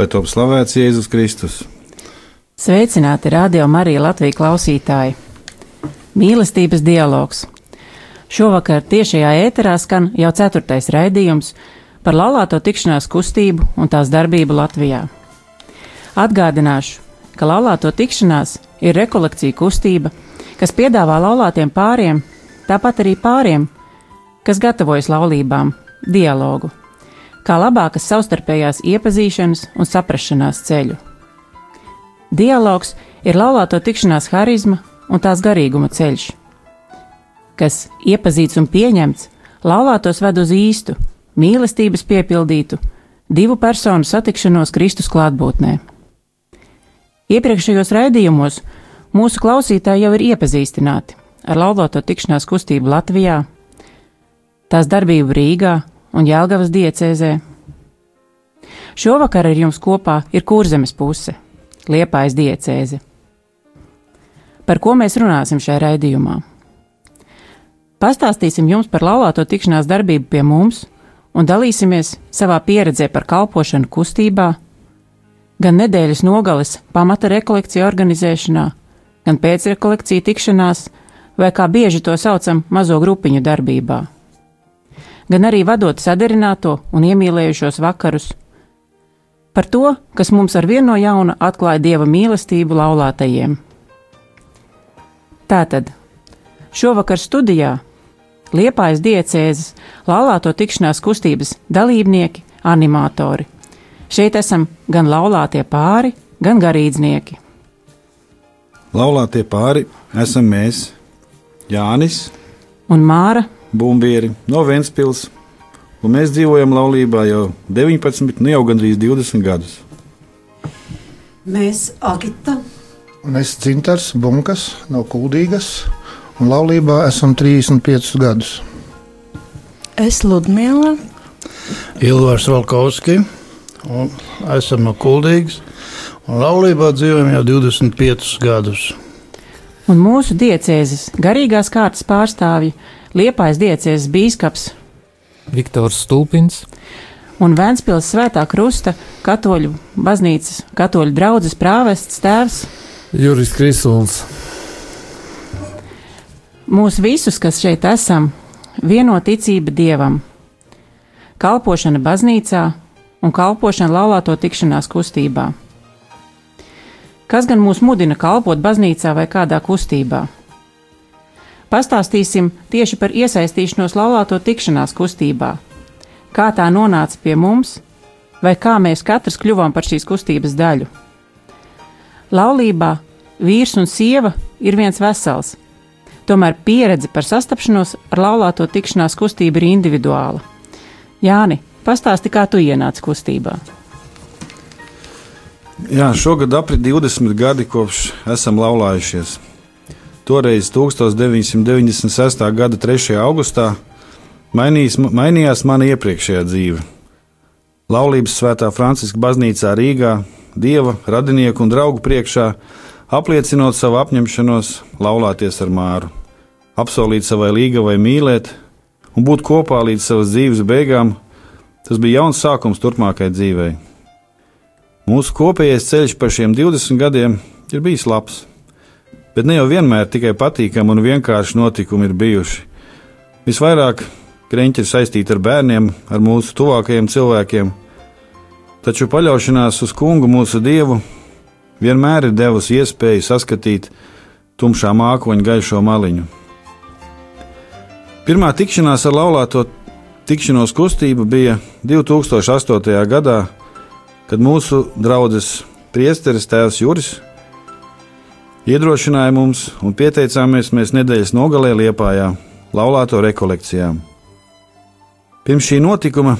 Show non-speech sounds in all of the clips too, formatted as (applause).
Lai top slavēts Jēzus Kristus. Sveicināti Radio Marija Latvijas klausītāji! Mīlestības dialogs. Šovakar tiešajā ēterā skan jau ceturtais raidījums par laulāto tikšanās kustību un tās darbību Latvijā. Atgādināšu, ka laulāto tikšanās ir rekolekcija kustība, kas piedāvā laulātiem pāriem, tāpat arī pāriem, kas gatavojas laulībām, dialogu kā labākas savstarpējās iepazīšanas un saprašanās ceļu. Dialogs ir laulāto tikšanās harizma un tās garīguma ceļš, kas iepazīts un pieņemts, laulātos ved uz īstu, mīlestības piepildītu, divu personu satikšanos Kristus klātbūtnē. Iepriekšējos raidījumos mūsu klausītāji jau ir iepazīstināti ar laulāto tikšanās kustību Latvijā, tās darbību Rīgā un Jēlgavas diecēzē. Šovakar ar jums kopā ir kurzemes puse - Liepājas diecēze. Par ko mēs runāsim šajā raidījumā? Pastāstīsim jums par laulāto tikšanās darbību pie mums un dalīsimies savā pieredzē par kalpošanu kustībā, gan nedēļas nogales pamata rekolekciju organizēšanā, gan pēcrekolekciju tikšanās, vai kā bieži to saucam, mazo grupiņu darbībā gan arī vadot sadarināto un iemīlējušos vakarus. Par to, kas mums ar vienu no jauna atklāja dieva mīlestību laulātajiem. Tātad, šovakar studijā Liepājas diecēzes laulāto tikšanās kustības dalībnieki, animatori. Šeit esam gan laulātie pāri, gan garīdznieki. Laulātie pāri esam mēs, Jānis un Māra bumbieri no Vēncpils, un mēs dzīvojam laulībā jau 19, nu jau gandrīz 20 gadus. Mēs Agita. Un es Cintars Bunkas no Kuldīgas, un laulībā esam 35 gadus. Es Ludmila. Ilvārs Valkovski, un esam no Kuldīgas, un laulībā dzīvojam jau 25 gadus. Un mūsu diecēzes garīgās kārtas pārstāvji Liepājas diecēs bīskaps Viktors Stulpins un Vēnspils svētā krusta katoļu baznīcas katoļu draudzes prāvests tēvs Juris Krisuls. Mūs visus, kas šeit esam, vieno ticība Dievam, kalpošana baznīcā un kalpošana laulāto tikšanās kustībā. Kas gan mūs mudina kalpot baznīcā vai kādā kustībā? Pastāstīsim tieši par iesaistīšanos laulāto tikšanās kustībā. Kā tā nonāca pie mums, vai kā mēs katrs kļuvām par šīs kustības daļu. Laulībā vīrs un sieva ir viens vesels, tomēr pieredze par sastapšanos ar laulāto tikšanās kustību ir individuāla. Jāni, pastāsti, kā tu ienāci kustībā. Jā, šogad aprit 20 gadi kopš esam laulājušies. Toreiz 1996. gada 3. augustā mainījās, mainījās mana iepriekšējā dzīve. Laulības svētā Franciska baznīcā Rīgā, dieva, radinieku un draugu priekšā, apliecinot savu apņemšanos laulāties ar māru, apsolīt savai līgavai mīlēt un būt kopā līdz savas dzīves beigām, tas bija jauns sākums turpmākajai dzīvei. Mūsu kopējais ceļš par šiem 20 gadiem ir bijis labs. Bet ne jau vienmēr tikai patīkami un vienkārši notikumi ir bijuši. Visvairāk kreņķi ir saistīti ar bērniem, ar mūsu tuvākajiem cilvēkiem, taču paļaušanās uz kungu mūsu dievu vienmēr ir devusi iespēju saskatīt tumšā mākoņa gaišo maliņu. Pirmā tikšanās ar laulāto tikšanos kustību bija 2008. gadā, kad mūsu draugs priesteris Tēvs Juris iedrošināja mums un pieteicāmies mēs nedēļas nogalē Liepājā, laulāto rekolekcijām. Pirms šī notikuma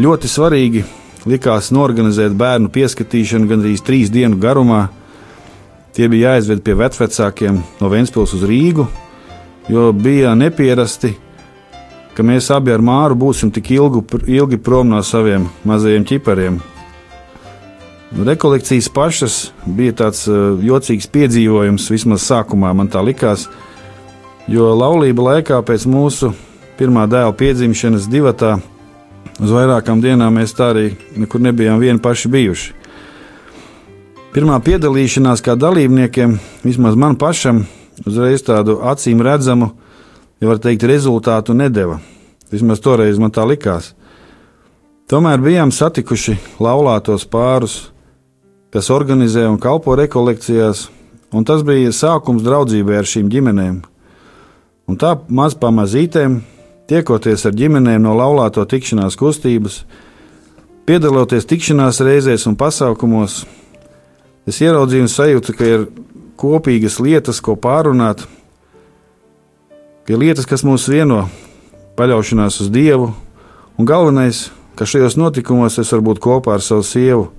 ļoti svarīgi likās norganizēt bērnu pieskatīšanu gandrīz trīs dienu garumā. Tie bija jāizved pie vecākiem no Vēncpils uz Rīgu, jo bija nepierasti, ka mēs abi ar Māru būsim tik ilgu, ilgi prom no saviem mazajiem ķipariem. Rekolekcijas pašas bija tāds uh, jocīgs piedzīvojums, vismaz sākumā man tā likās, jo laulība laikā pēc mūsu pirmā dēla piedzimšanas divatā uz vairākām dienām mēs tā arī nekur nebijām vieni paši bijuši. Pirmā piedalīšanās kā dalībniekiem, vismaz man pašam, uzreiz tādu acīm redzamu, ja var teikt, rezultātu nedeva. Vismaz toreiz man tā likās. Tomēr bijām satikuši laulātos pārus, kas organizē un kalpo rekolekcijās, un tas bija sākums draudzībai ar šīm ģimenēm. Un tā maz pamazītēm, tiekoties ar ģimenēm no laulāto tikšanās kustības, piedaloties tikšanās reizēs un pasākumos, es ieraudzīju un sajūtu, ka ir kopīgas lietas, ko pārunāt, ka ir lietas, kas mūs vieno, paļaušanās uz Dievu, un galvenais, ka šajos notikumos es varu būt kopā ar savu sievu,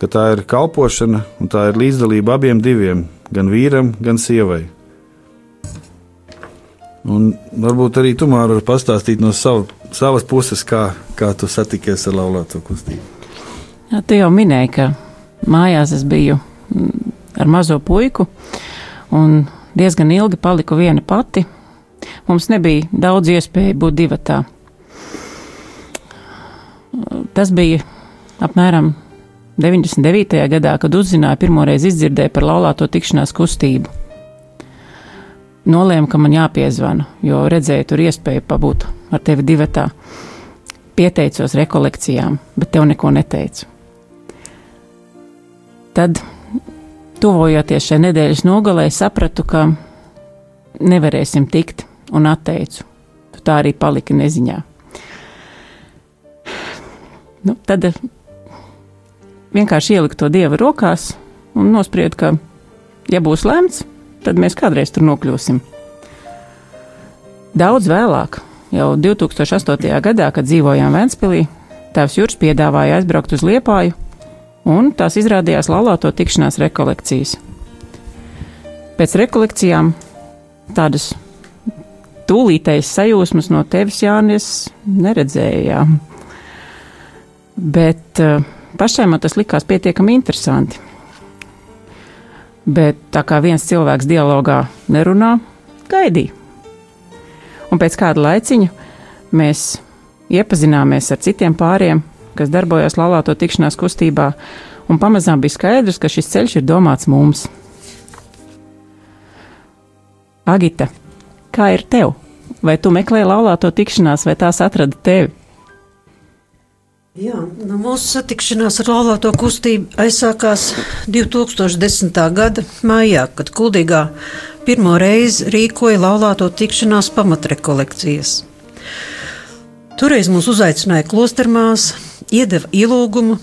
ka tā ir kalpošana un tā ir līdzdalība abiem diviem, gan vīram, gan sievai. Un varbūt arī tu man vari pastāstīt no sava, savas puses, kā, kā tu satikies ar laulāto kustību. Jā, tu jau minēji, ka mājās es biju mm, ar mazo puiku un diezgan ilgi paliku viena pati. Mums nebija daudz iespēju būt divatā. Tas bija apmēram 99. gadā, kad uzzināju, pirmoreiz izdzirdēju par laulāto tikšanās kustību. Nolēmu, ka man jāpiezvana, jo redzēju tur iespēju pabūt ar tevi divatā. Pieteicos rekolekcijām, bet tev neko neteicu. Tad tuvojoties šai nedēļas nogalē, sapratu, ka nevarēsim tikt un atteicu. Tu tā arī palika neziņā. Nu, tad vienkārši ieliku to dievu rokās un nospriedu, ka, ja būs lemts, tad mēs kādreiz tur nokļūsim. Daudz vēlāk, jau 2008. gadā, kad dzīvojām Vēnspilī, tēvs Juris piedāvāja aizbraukt uz Liepāju un tās izrādījās laulāto tikšanās rekolekcijas. Pēc rekolekcijām tādas tūlītējas sajūsmas no tevis, Jānis, neredzējām. Bet uh, pašai man tas likās pietiekami interesanti. Bet tā kā viens cilvēks dialogā nerunā, gaidīja. Un pēc kāda laiciņa mēs iepazināmies ar citiem pāriem, kas darbojās laulāto tikšanās kustībā, un pamazām bija skaidrs, ka šis ceļš ir domāts mums. Agita, kā ir tev? Vai tu meklē laulāto tikšanās, vai tās atrada tevi? Jā, nu mūsu satikšanās ar laulāto kustību aizsākās 2010. gada maijā, kad Kuldīgā pirmo reizi rīkoja laulāto tikšanās pamatrekolekcijas. Toreiz mūs uzaicināja klostermās, iedeva ielūgumu,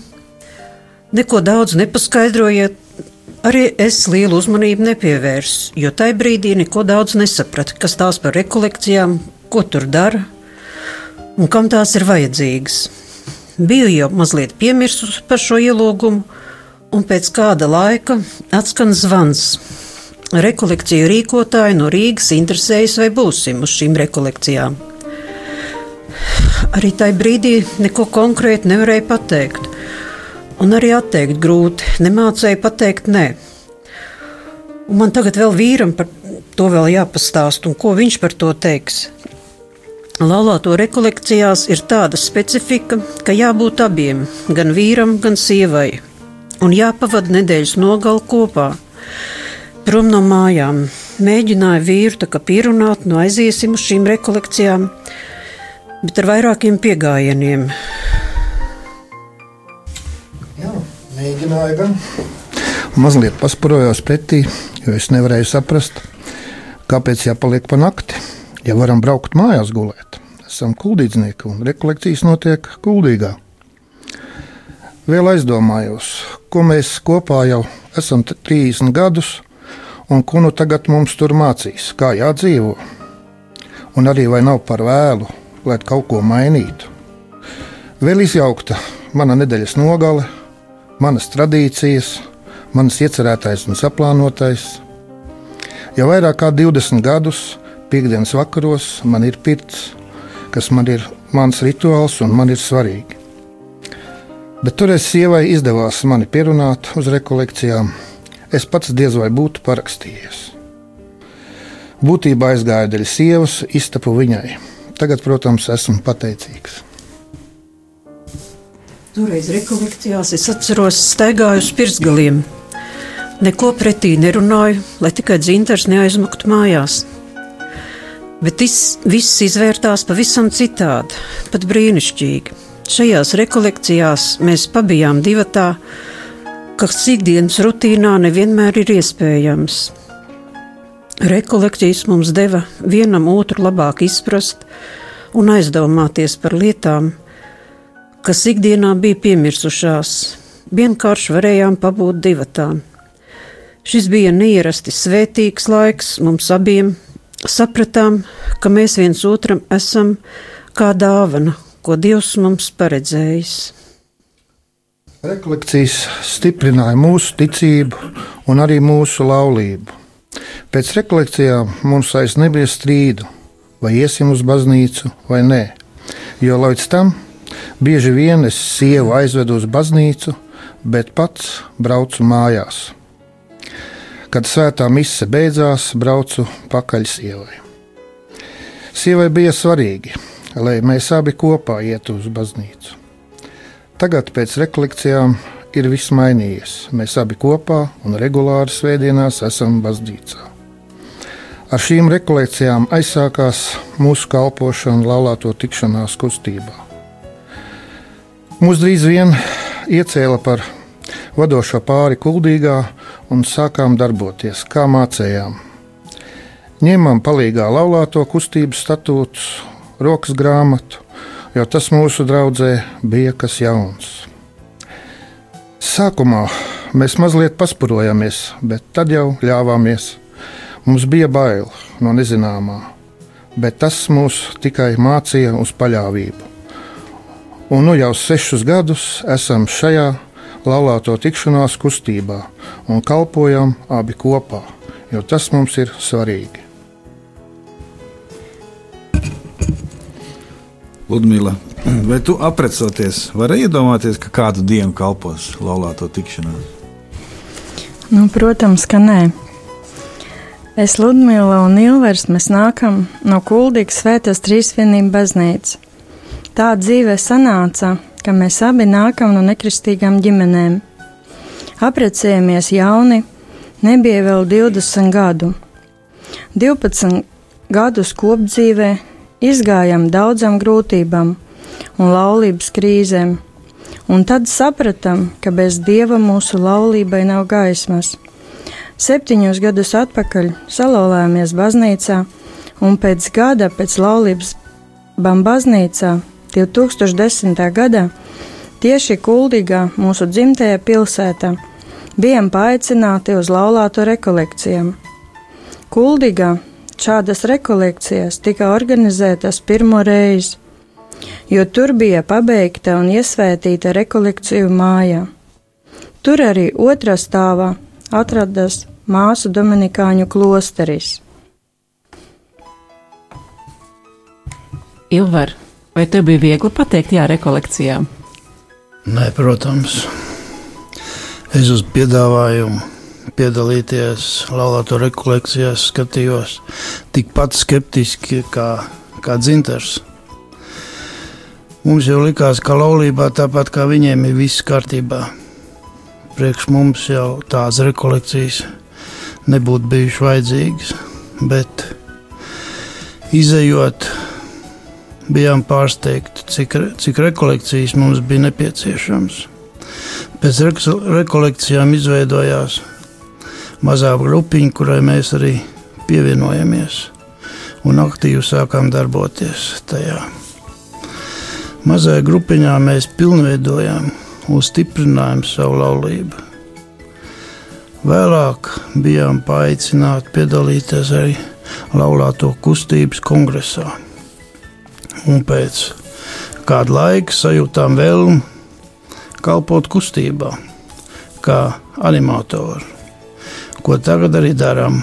neko daudz nepaskaidrojiet. Arī es lielu uzmanību nepievērsu, jo tajā brīdī neko daudz nesapratu, kas tās par rekolekcijām, ko tur dara un kam tās ir vajadzīgas. Biju jau mazliet piemirsusi par šo ielūgumu, un pēc kāda laika atskan zvans. Rekolekciju rīkotāji no Rīgas interesējas, vai būsim uz šīm rekolekcijām. Arī tajā brīdī neko konkrēti nevarēja pateikt. Un arī atteikt grūti, nemācēja pateikt nē. Un man tagad vēl vīram par to vēl jāpastāst, un ko viņš par to teiks. Laulāto rekolekcijās ir tāda specifika, ka jābūt abiem, gan vīram, gan sievai, un jāpavada nedēļas nogali kopā. Prom no mājām mēģināja vīru tā kā pierunāt, no aiziesim uz šīm rekolekcijām, bet ar vairākiem piegājieniem. Jā, mēģināju gan. Mazliet pasparojos pretī, jo es nevarēju saprast, kāpēc jāpaliek pa nakti. Ja varam braukt mājās gulēt, esam kuldīdznieki un rekolekcijas notiek kuldīgā. Vēl aizdomājos, ko mēs kopā jau esam 30 gadus, un ko nu tagad mums tur mācīs, kā jādzīvo. Un arī vai nav par vēlu, lai kaut ko mainītu. Vēl izjaukta mana nedēļas nogale, manas tradīcijas, manas iecerētais un saplānotais. Jau vairāk kā 20 gadus, piekdienas vakaros, man ir pirts, kas man ir mans rituāls un man ir svarīgi. Bet toreiz sievai izdevās mani pierunāt uz rekolekcijām. Es pats diez vai būtu parakstījies. Būtībā aizgāju dēļ sievas, iztapu viņai. Tagad, protams, esmu pateicīgs. Toreiz rekolekcijās es atceros, staigāju uz pirsgaliem. Neko pretī nerunāju, lai tikai dzintars neaizmuktu mājās. Bet viss, viss izvērtās pavisam citādi, pat brīnišķīgi. Šajās rekolekcijās mēs pabijām divatā, kas ikdienas rutīnā nevienmēr ir iespējams. Rekolekcijas mums deva vienam otru labāk izprast un aizdomāties par lietām, kas ikdienā bija piemirsušās. Vienkārši varējām pabūt divatā. Šis bija neierasti svētīgs laiks mums abiem. Sapratām, ka mēs viens otram esam kā dāvana, ko Dievs mums paredzējis. Rekolekcijas stiprināja mūsu ticību un arī mūsu laulību. Pēc rekolekcijām mums vairs nebija strīdu, vai iesim uz baznīcu vai nē, jo līdz tam bieži vien es sievu aizvedu uz baznīcu, bet pats braucu mājās. Kad svētā mise beidzās, braucu pakaļ sievai. Sievai bija svarīgi, lai mēs abi kopā ietu uz baznīcu. Tagad, pēc rekolekcijām, ir viss mainījies. Mēs abi kopā un regulāri svētdienās esam baznīcā. Ar šīm rekolekcijām aizsākās mūsu kalpošana laulāto tikšanās kustībā. Mūs drīz vien iecēla par vadošo pāri kuldīgā un sākām darboties, kā mācējām. Ņēmām palīdzīgā laulāto kustības statūtus, rokas grāmatu, jo tas mūsu draudzē bija kas jauns. Sākumā mēs mazliet paspurojāmies, bet tad jau ļāvāmies. Mums bija bail no nezināmā, bet tas mūs tikai mācīja uz paļāvību. Un nu jau sešus gadus esam šajā laulāto tikšanās kustībā un kalpojam abi kopā, jo tas mums ir svarīgi. Ludmila, vai tu aprecoties, vari iedomāties, ka kādu dienu kalpos laulāto tikšanās? Nu, protams, ka nē. Es, Ludmila un Ilvers, mēs nākam no Kuldīgas svētās trīsvienības baznīcas. Tā dzīve sanāca, ka mēs abi nākam no nekristīgām ģimenēm. Apprecējamies jauni, nebija vēl 20 gadu. 12 gadus kopdzīvē izgājām daudzām grūtībām un laulības krīzēm, un tad sapratām, ka bez dieva mūsu laulībai nav gaismas. Septiņus gadus atpakaļ salauzāmies baznīcā, un pēc gada pēc laulības baznīcā 2010. gadā tieši Kuldīgā, mūsu dzimtajā pilsētā, bijām paaicināti uz laulāto rekolekcijām. Kuldīgā šādas rekolekcijas tika organizētas pirmo reizi, jo tur bija pabeigta un iesvētīta rekolekciju māja. Tur arī otrā stāvā atradas māsu Dominikāņu klosteris. Ilvar, Vai tev bija viegli pateikt, jā, rekolekcijā? Nē, protams. Es uz piedāvājumu piedalīties laulāto rekolekcijās skatījos tikpat skeptiski kā, kā dzintars. Mums jau likās, ka laulībā tāpat kā viņiem ir viss kārtībā. Priekš mums jau tādas rekolekcijas nebūtu bijušas vajadzīgas, bet izējot bijām pārsteigti, cik, cik rekolekcijas mums bija nepieciešams. Pēc rekolekcijām izveidojās mazā grupiņa, kurai mēs arī pievienojamies un aktīvi sākām darboties tajā. Mazajā grupiņā mēs pilnveidojām uz stiprinājumu savu laulību. Vēlāk bijām paaicināti piedalīties arī laulāto kustības kongresā. Un pēc kāda laika sajūtām vēlmu kalpot kustībā, kā animatori, ko tagad arī darām.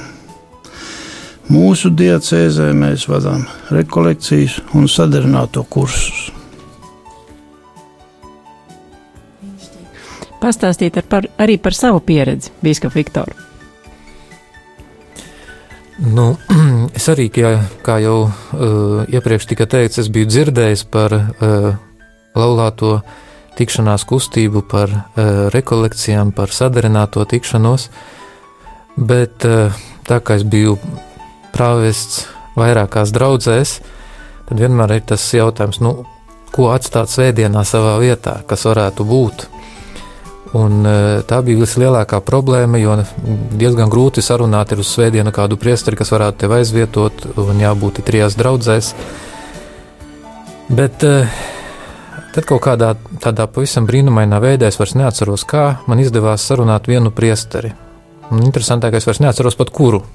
Mūsu diecēzē mēs vadām rekolekcijas un sadarināto kursus. Pastāstīt ar par, arī par savu pieredzi, Bīskap Viktoru. Nu, (clears throat) es arī, kā, kā jau uh, iepriekš tika teikts, es biju dzirdējis par uh, laulāto tikšanās kustību, par uh, rekolekcijām, par sadarināto tikšanos, bet uh, tā kā es biju prāvests vairākās draudzēs, tad vienmēr ir tas jautājums, nu, ko atstāt svētdienā savā vietā, kas varētu būt. Un, e, tā bija vislielākā problēma, jo diezgan grūti sarunāt ir uz svētdienu kādu priesteri, kas varētu tevi aizvietot, un jābūt trijās draudzēs. Bet e, tad kaut kādā tādā pavisam brīnumainā veidā es vairs neatceros, kā man izdevās sarunāt vienu priesteri. Un interesantākais, es vairs neatceros pat kuru.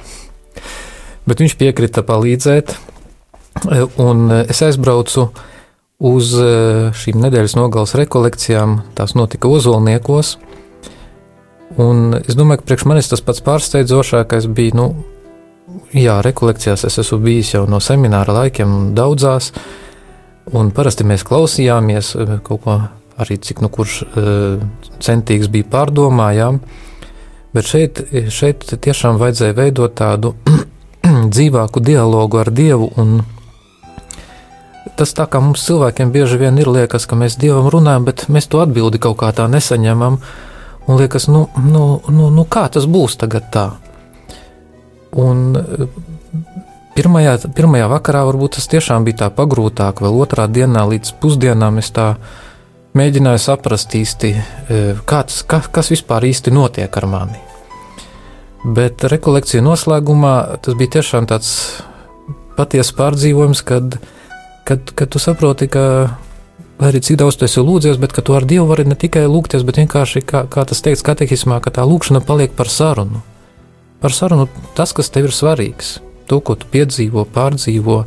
Bet viņš piekrita palīdzēt, e, un es aizbraucu uz eh, šīm nedēļas nogales rekolekcijām. Tās notika Ozolniekos. Un es domāju, ka priekš manis tas pats pārsteidzošākais bija, nu, jā, rekolekcijās es esmu bijis jau no semināra laikiem daudzās, un parasti mēs klausījāmies eh, kaut ko arī, cik nu kurš eh, centīgs bija pārdomājām, bet šeit, šeit tiešām vajadzēja veidot tādu (clears throat) dzīvāku dialogu ar Dievu un tas tā kā mums cilvēkiem bieži vien ir liekas, ka mēs Dievam runājam, bet mēs to atbildi kaut kā tā nesaņemam. Un liekas, nu, nu, nu, nu kā tas būs tagad tā? Un eh, pirmajā, pirmajā vakarā varbūt tas tiešām bija tā pagrūtāk, vēl otrā dienā līdz pusdienām es tā mēģināju saprast īsti, eh, kāds, kas, kas vispār īsti notiek ar mani. Bet rekolekcija noslēgumā tas bija tiešām tāds patiesa pārdzīvojums, kad kad, kad tu saproti, ka arī cik daudz tu esi lūdzies, bet ka tu ar Dievu vari ne tikai lūgties, bet vienkārši, kā, kā tas teikts katehismā, ka tā lūkšana paliek par sarunu. Par sarunu tas, kas tev ir svarīgs, to, ko tu piedzīvo, pārdzīvo,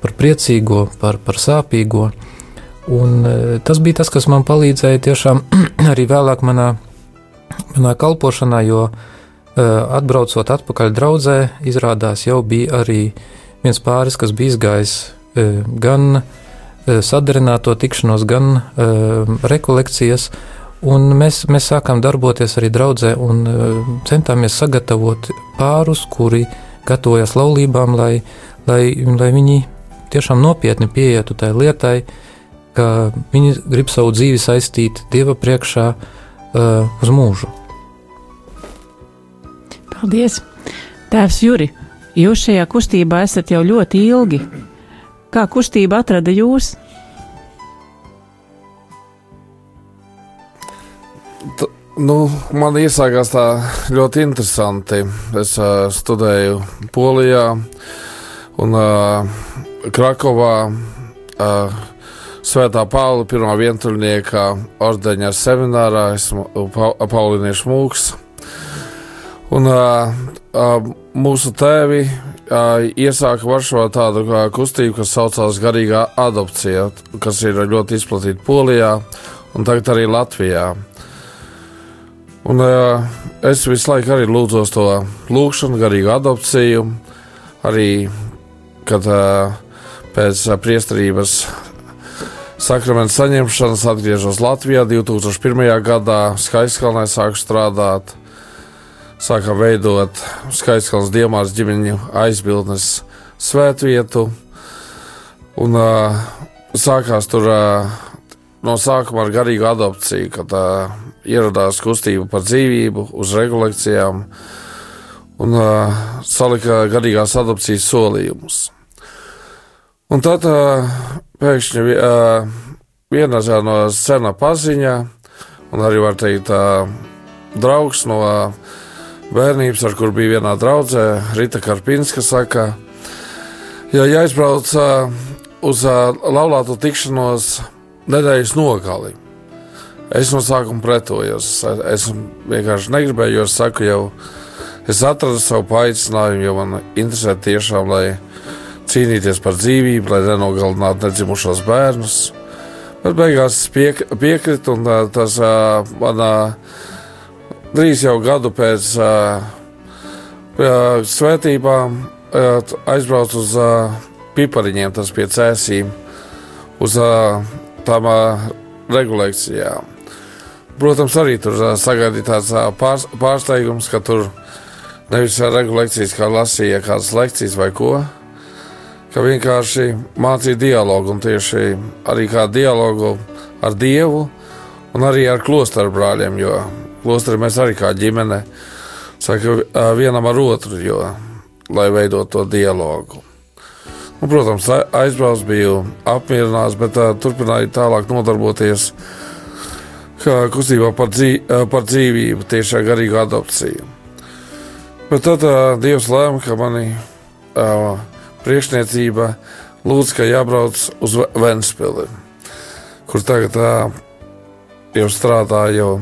par priecīgo, par, par sāpīgo. Un e, tas bija tas, kas man palīdzēja tiešām (clears throat) arī vēlāk manā, manā kalpošanā, jo e, atbraucot atpakaļ draudzē, izrādās jau bija arī viens pāris, kas bija izgājis gan e, sadarināto tikšanos, gan e, rekolekcijas. Un mēs, mēs sākām darboties arī draudzē un centāmies sagatavot pārus, kuri gatavojas laulībām, lai, lai, lai viņi tiešām nopietni pieietu tai lietai, ka viņi grib savu dzīvi saistīt Dieva priekšā uh, uz mūžu. Paldies! Tēvs Juri, jūs šajā kustībā esat jau ļoti ilgi. Kā kustība atrada jūs? T nu, man iesākās tā ļoti interesanti. Es uh, studēju Polijā un uh, Krakovā. Uh, Svētā Pāvila pirmā vientuļnieka ordeņa seminārā esmu pa, Pauliniešu mūks. Un uh, uh, mūsu tēvi iesāka Varšavā tādu kustību, kas saucās Garīgā adopcija, kas ir ļoti izplatīta Polijā un tagad arī Latvijā. Un, es visu laiku arī lūdzos to lūgšanu, garīgu adopciju. Arī kad pēc priesterības sakramenta saņemšanas atgriežos Latvijā 2001. gadā, Skaiskalnē sāku strādāt sākām veidot Skaistkalnas Diemāras ģimeņu aizbildnes svētvietu. Un uh, sākās tur uh, no sākuma ar garīgu adopciju, kad uh, ieradās kustība par dzīvību uz rekolekcijām un uh, salika garīgās adopcijas solījumus. Un tad uh, pēkšņi uh, viena no sena paziņa, un arī var teikt, uh, draugs no uh, bērnības, ar kur bija vienā draudzē, Rita Karpinska saka, ja aizbrauc uh, uz uh, laulāto tikšanos nedēļas nogali. Es no sākuma pretojos. Es vienkārši negribēju, jo es saku, jau es atradu savu paaicinājumu, jo man interesē tiešām, lai cīnīties par dzīvību, lai nenogalinātu nedzimušos bērnus. Bet beigās piek, piekritu, un tas manā drīz jau gadu pēc svētībām aizbraucu uz pipariņiem, tas pie cēsīm, uz tām regulācijām. Protams, arī tur sagaidīja tāds pārs, pārsteigums, ka tur nevis regulācijas, kā lasīja kādas lekcijas vai ko, ka vienkārši mācīja dialogu un tieši arī kā dialogu ar Dievu un arī ar klosteru brāļiem, jo klosterī mēs arī kā ģimene saka, vienam ar otru, jo, lai veidot to dialogu. Nu, protams, aizbraucu, biju apmierināts, bet uh, turpināju tālāk nodarboties kā kustībā par, dzīv, par dzīvību, tiešā garīga adopcija. Bet tad uh, Dievs lēma, ka mani uh, priekšniecība lūdz, ka jābrauc uz Vēnspili, kur tagad uh, jau strādāju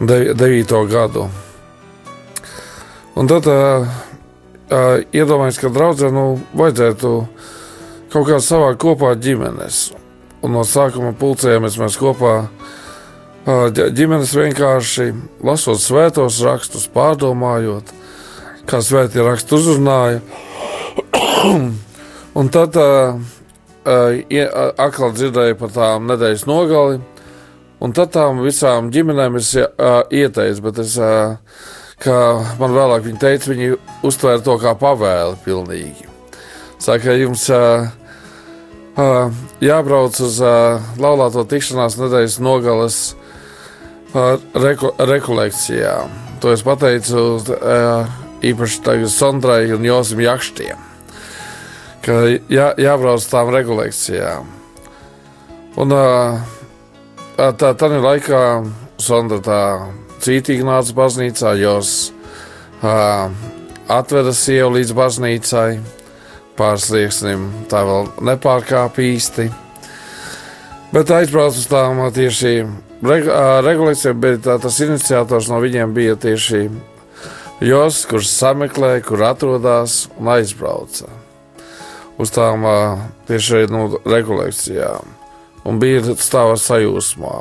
9. gadu. Un tad uh, uh, iedomājos, ka draudzē nu, vajadzētu kaut kā savākt kopā ģimenes. Un no sākuma pulcējamies mēs kopā. Uh, ģimenes vienkārši lasot svētos rakstus, pārdomājot, kā svētie raksti uzrunāja. (coughs) un tad uh, uh, atkal dzirdēju par tām nedēļas nogali un tad tām visām ģimenēm es uh, ieteicu, bet es, uh, kā man vēlāk viņi teica, viņi uztvēra to kā pavēli pilnīgi. Saka, jums uh, uh, jābrauc uz uh, laulāto tikšanās nedēļas nogales reku, rekolekcijām. To es pateicu īpaši Sondrai un Josim Jakštiem, ka jā, jābrauc uz tām rekolekcijām. Un tā tādā laikā Sondra tā cītīgi nāca baznīcā, jos atveda sievu līdz baznīcai, pārslieksnim tā vēl nepārkāp īsti. Bet aizbraucu uz tām tieši regulācija, bet tā, tas iniciators no viņiem bija tieši Jos, kurš sameklēja, kur atrodas un aizbrauca uz tām tieši nu, regulācijām. Un bija stāvā sajūsmā.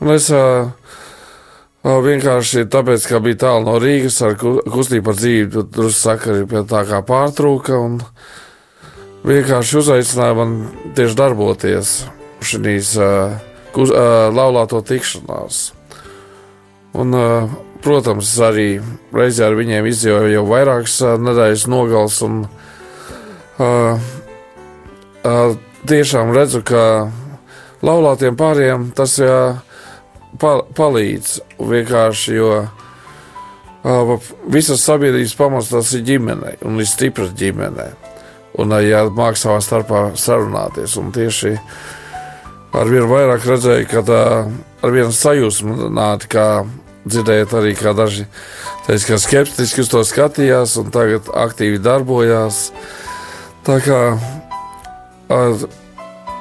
Un es vienkārši tāpēc, ka bija tālu no Rīgas ar kustību par dzīvi, drusku sakari pie tā kā pārtrūka. Un vienkārši uzaicināja man tieši darboties šīs. Uh, uh, laulāto tikšanās. Un, uh, protams, arī reizē ar viņiem izdzīvoju jau vairākas uh, nedēļas nogals, un uh, uh, tiešām redzu, ka laulātiem pāriem tas uh, pa, palīdz vienkārši, jo visas sabiedrības pamats tas ir ģimenei un ir stipras ģimenei. Un, uh, ja māk savā starpā sarunāties, un tieši uh, arvien vairāk redzēju, ka tā ar vienu sajūsmināti, kā dzirdējot arī, kā daži teica, ka skeptiski uz to skatījās un tagad aktīvi darbojās. Tā kā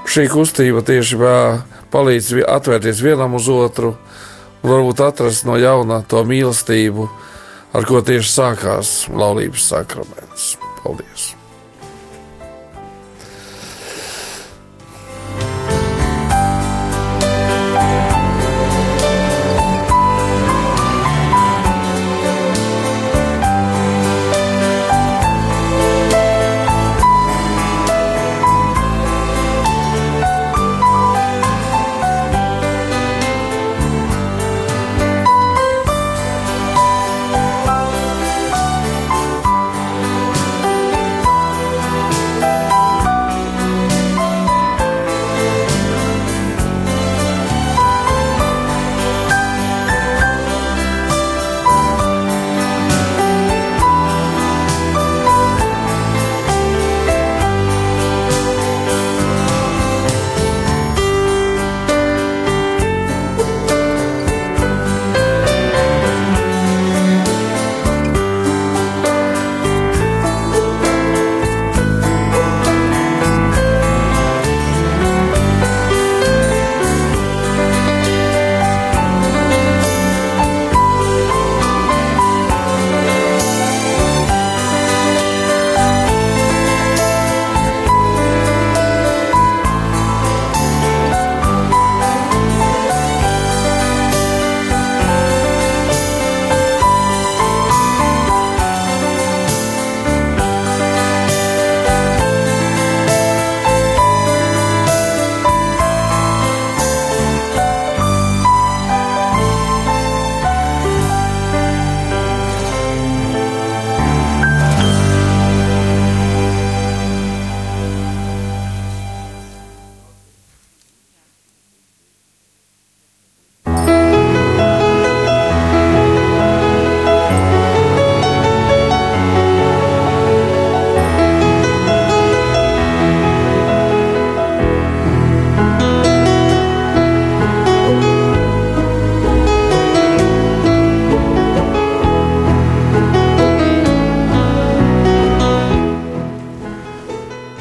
šī kustība tieši palīdz atvērties vienam uz otru un varbūt atrast no jauna to mīlestību, ar ko tieši sākās laulības sakraments. Paldies!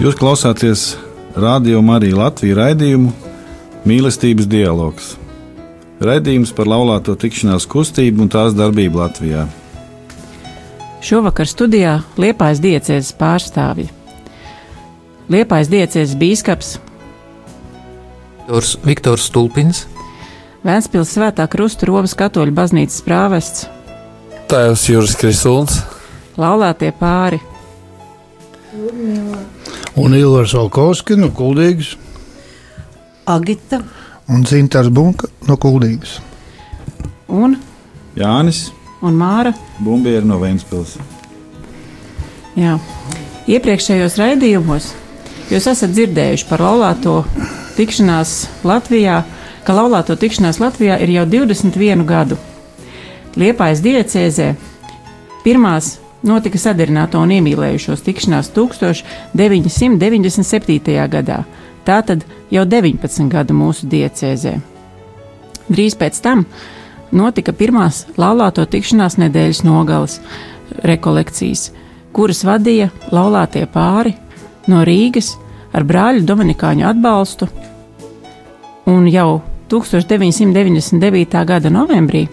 Jūs klausāties Radio Marija Latvijas raidījumu Mīlestības dialogs. Raidījums par laulāto tikšanās kustību un tās darbību Latvijā. Šovakar studijā Liepājas diecēzes pārstāvji. Liepājas diecēzes bīskaps Viktors Stulpins, Vēnspils svētā krusta Romas katoļu baznīcas prāvests, Tēvs Juris Kristuls, laulātie pāri, Un Ilvars Alkovski no Kuldīgas. Agita, Un Zintars Bunka no Kuldīgas. un, Jānis un Māra. Bumbieri no Vēncpils. Jā. Iepriekšējos raidījumos jūs esat dzirdējuši par laulāto tikšanās Latvijā, ka laulāto tikšanās Latvijā ir jau 21 gadu. Liepājas diecēzē pirmās notika sadarināto un iemīlējušos tikšanās 1997. gadā, tātad jau 19 gadu mūsu diecēzē. Drīz pēc tam notika pirmās laulāto tikšanās nedēļas nogales rekolekcijas, kuras vadīja laulātie pāri no Rīgas ar brāļu Dominikāņu atbalstu, un jau 1999. gada novembrī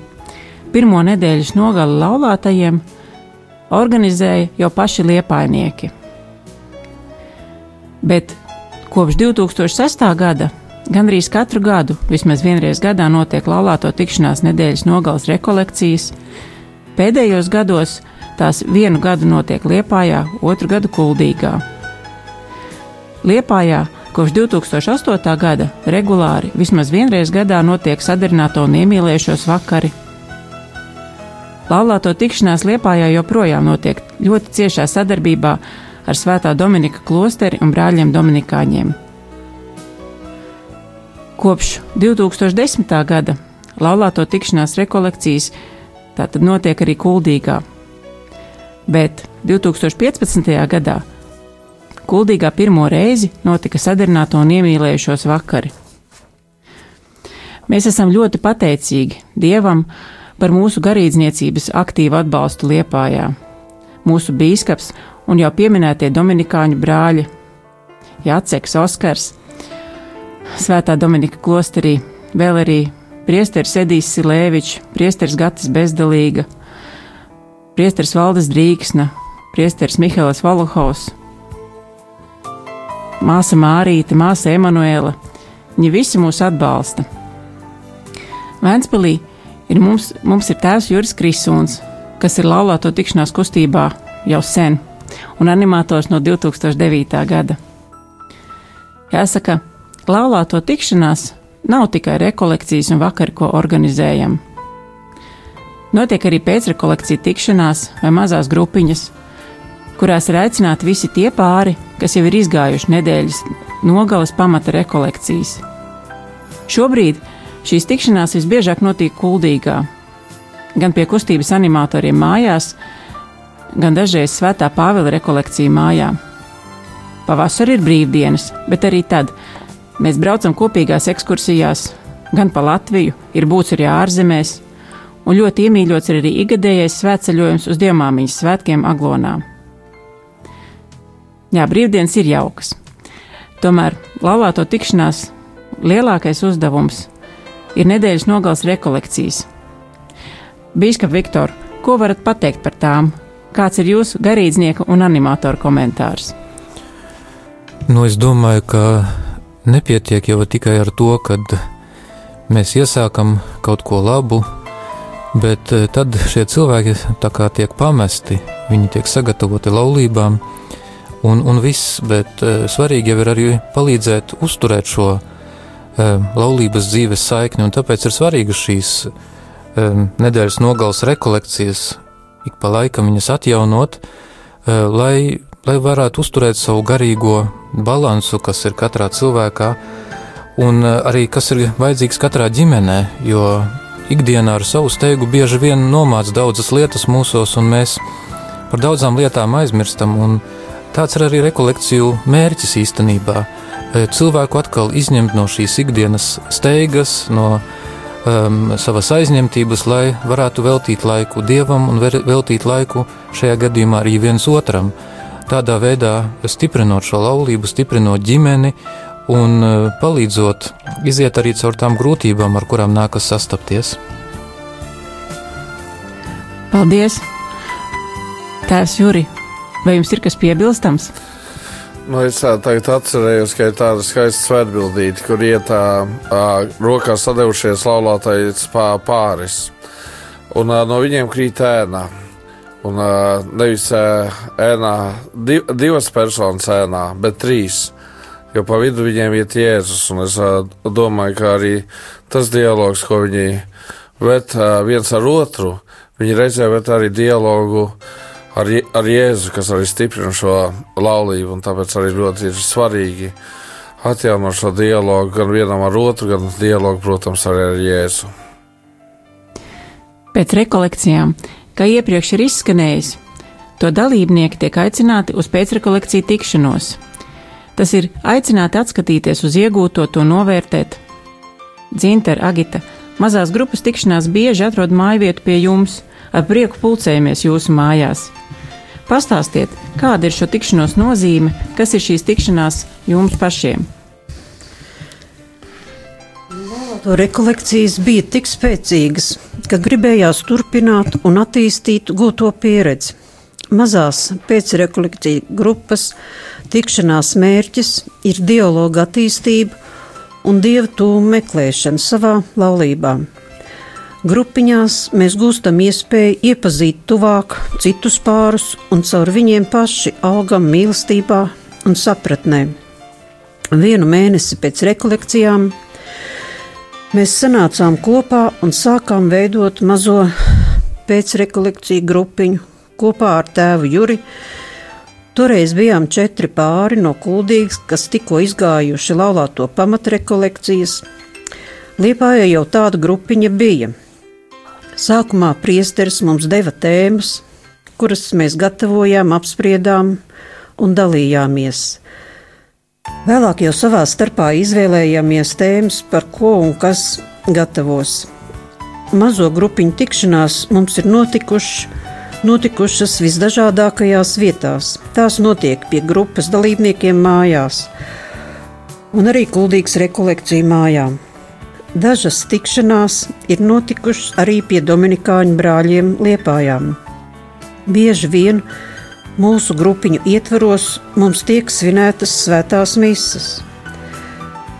pirmo nedēļas nogali laulātajiem organizēja jau paši liepainieki. Bet kopš 2006. gada gandrīz katru gadu, vismaz vienreiz gadā, notiek laulāto tikšanās nedēļas nogales rekolekcijas. Pēdējos gados tās vienu gadu notiek Liepājā, otru gadu Kuldīgā. Liepājā kopš 2008. gada regulāri vismaz vienreiz gadā notiek sadarināto un iemīlējušos vakari. Laulāto tikšanās Liepājā joprojām notiek ļoti ciešā sadarbībā ar Svētā Dominika klosteri un brāļiem Dominikāņiem. Kopš 2010. gada laulāto tikšanās rekolekcijas tātad notiek arī Kuldīgā, bet 2015. gadā Kuldīgā pirmo reizi notika sadarināto un iemīlējušos vakari. Mēs esam ļoti pateicīgi Dievam par mūsu garīdzniecības aktīvu atbalstu Liepājā. Mūsu bīskaps un jau pieminētie Dominikāņu brāļi Jāceks Oskars, Svētā Dominika klosterī, vēl arī priesteris Edijs Silēvičs, priesteris Gatis Bezdalīga, priesteris Valdes Drīksna, priesteris Mihēls Valuhaus, māsa Mārīte, māsa Emanuēla. Viņi visi mūs atbalsta. Vēnspilī ir mums, mums ir tēvs Juris Krisons, kas ir laulāto tikšanās kustībā jau sen, un animators no 2009. gada. Jāsaka, laulāto tikšanās nav tikai rekolekcijas un vakari, ko organizējam. Notiek arī pēcrekolekcija tikšanās vai mazās grupiņas, kurās ir aicināti visi tie pāri, kas jau ir izgājuši nedēļas nogales pamata rekolekcijas. Šobrīd šīs tikšanās visbiežāk notiek kuldīgā, gan pie kustības animatoriem mājās, gan dažreiz svētā Pāvila rekolekcija mājā. Pavasarī ir brīvdienas, bet arī tad mēs braucam kopīgās ekskursijās, gan pa Latviju, ir būts arī ārzemēs, un ļoti iemīļots ir arī ikgadējais svētceļojums uz Dievmāmiņas svētkiem Aglonā. Jā, brīvdienas ir jaukas. Tomēr laulāto tikšanās lielākais uzdevums ir nedēļas nogales rekolekcijas. Bīskap Viktor, ko varat pateikt par tām? Kāds ir jūsu garīdznieka un animatora komentārs? Nu, es domāju, ka nepietiek jau tikai ar to, ka mēs iesākam kaut ko labu, bet eh, tad šie cilvēki tiek pamesti, viņi tiek sagatavoti laulībām, un, un viss, bet uh, svarīgi jau ir arī palīdzēt uzturēt šo laulības dzīves saikni, un tāpēc ir svarīgi šīs um, nedēļas nogales rekolekcijas, ik pa laikam viņas atjaunot, uh, lai, lai varētu uzturēt savu garīgo balansu, kas ir katrā cilvēkā, un uh, arī kas ir vajadzīgs katrā ģimenē, jo ikdienā ar savu steigu bieži vien nomāc daudzas lietas mūsos, un mēs par daudzām lietām aizmirstam, un Tāds ir arī rekolekciju mērķis īstenībā. E, cilvēku atkal izņemt no šīs ikdienas steigas, no um, savas aizņemtības, lai varētu veltīt laiku dievam un veltīt laiku šajā gadījumā arī viens otram. tādā veidā stiprinot šo laulību, stiprinot ģimeni un e, palīdzot iziet arī caur tām grūtībām, ar kurām nākas sastapties. Paldies! Tēvs Juri, vai jums ir kas piebilstams? Nu, es tagad atcerējos, ka ir tāda skaista svētbildīte, kur iet tā rokās sadevušies laulātais pāris. Un uh, no viņiem krīt ēna. Un uh, nevis uh, ēnā, div, divas personas ēnā, bet trīs. Jo pa vidu viņiem iet Jēzus. Un es uh, domāju, ka arī tas dialogs, ko viņi uh, viens ar otru, viņi reizē ved arī dialogu ar, ar Jēzu, kas arī stiprina šo laulību, un tāpēc arī ļoti ir svarīgi atjaunot šo dialogu gan vienam ar otru, gan dialogu, protams, arī ar Jēzu. Pēc rekolekcijām, kā iepriekš ir izskanējis, to dalībnieki tiek aicināti uz pēcrekolekciju tikšanos. Tas ir aicināti atskatīties uz iegūto, to novērtēt. Dzinter, Agita, mazās grupas tikšanās bieži atrod māju vietu pie jums, ar prieku pulcējamies jūsu mājās. Pastāstiet, kāda ir šo tikšanos nozīme, kas ir šīs tikšanās jums pašiem? Rekolekcijas bija tik spēcīgas, ka gribējās turpināt un attīstīt gūto pieredzi. Mazās pēcrekolekciju grupas tikšanās mērķis ir dialoga attīstība un dieva tūmu meklēšana savā laulībā. Grupiņās mēs gūstam iespēju iepazīt tuvāk citus pārus un caur viņiem paši augam mīlestībā un sapratnē. Vienu mēnesi pēc rekolekcijām mēs sanācām kopā un sākām veidot mazo pēcrekolekciju grupiņu kopā ar tēvu Juri. Toreiz bijām četri pāri no Kuldīgas, kas tikko izgājuši laulāto pamatrekolekcijas. Liepājai jau tāda grupiņa bija – Sākumā priesteris mums deva tēmas, kuras mēs gatavojām, apspriedām un dalījāmies. Vēlāk jau savā starpā izvēlējāmies tēmas, par ko un kas gatavos. Mazo grupiņu tikšanās mums ir notikušas, notikušas visdažādākajās vietās. Tās notiek pie grupas dalībniekiem mājās un arī kuldīgas rekolekciju mājām. Dažas tikšanās ir notikušas arī pie Dominikāņu brāļiem Liepājām. Bieži vien mūsu grupiņu ietvaros mums tiek svinētas svētās misas.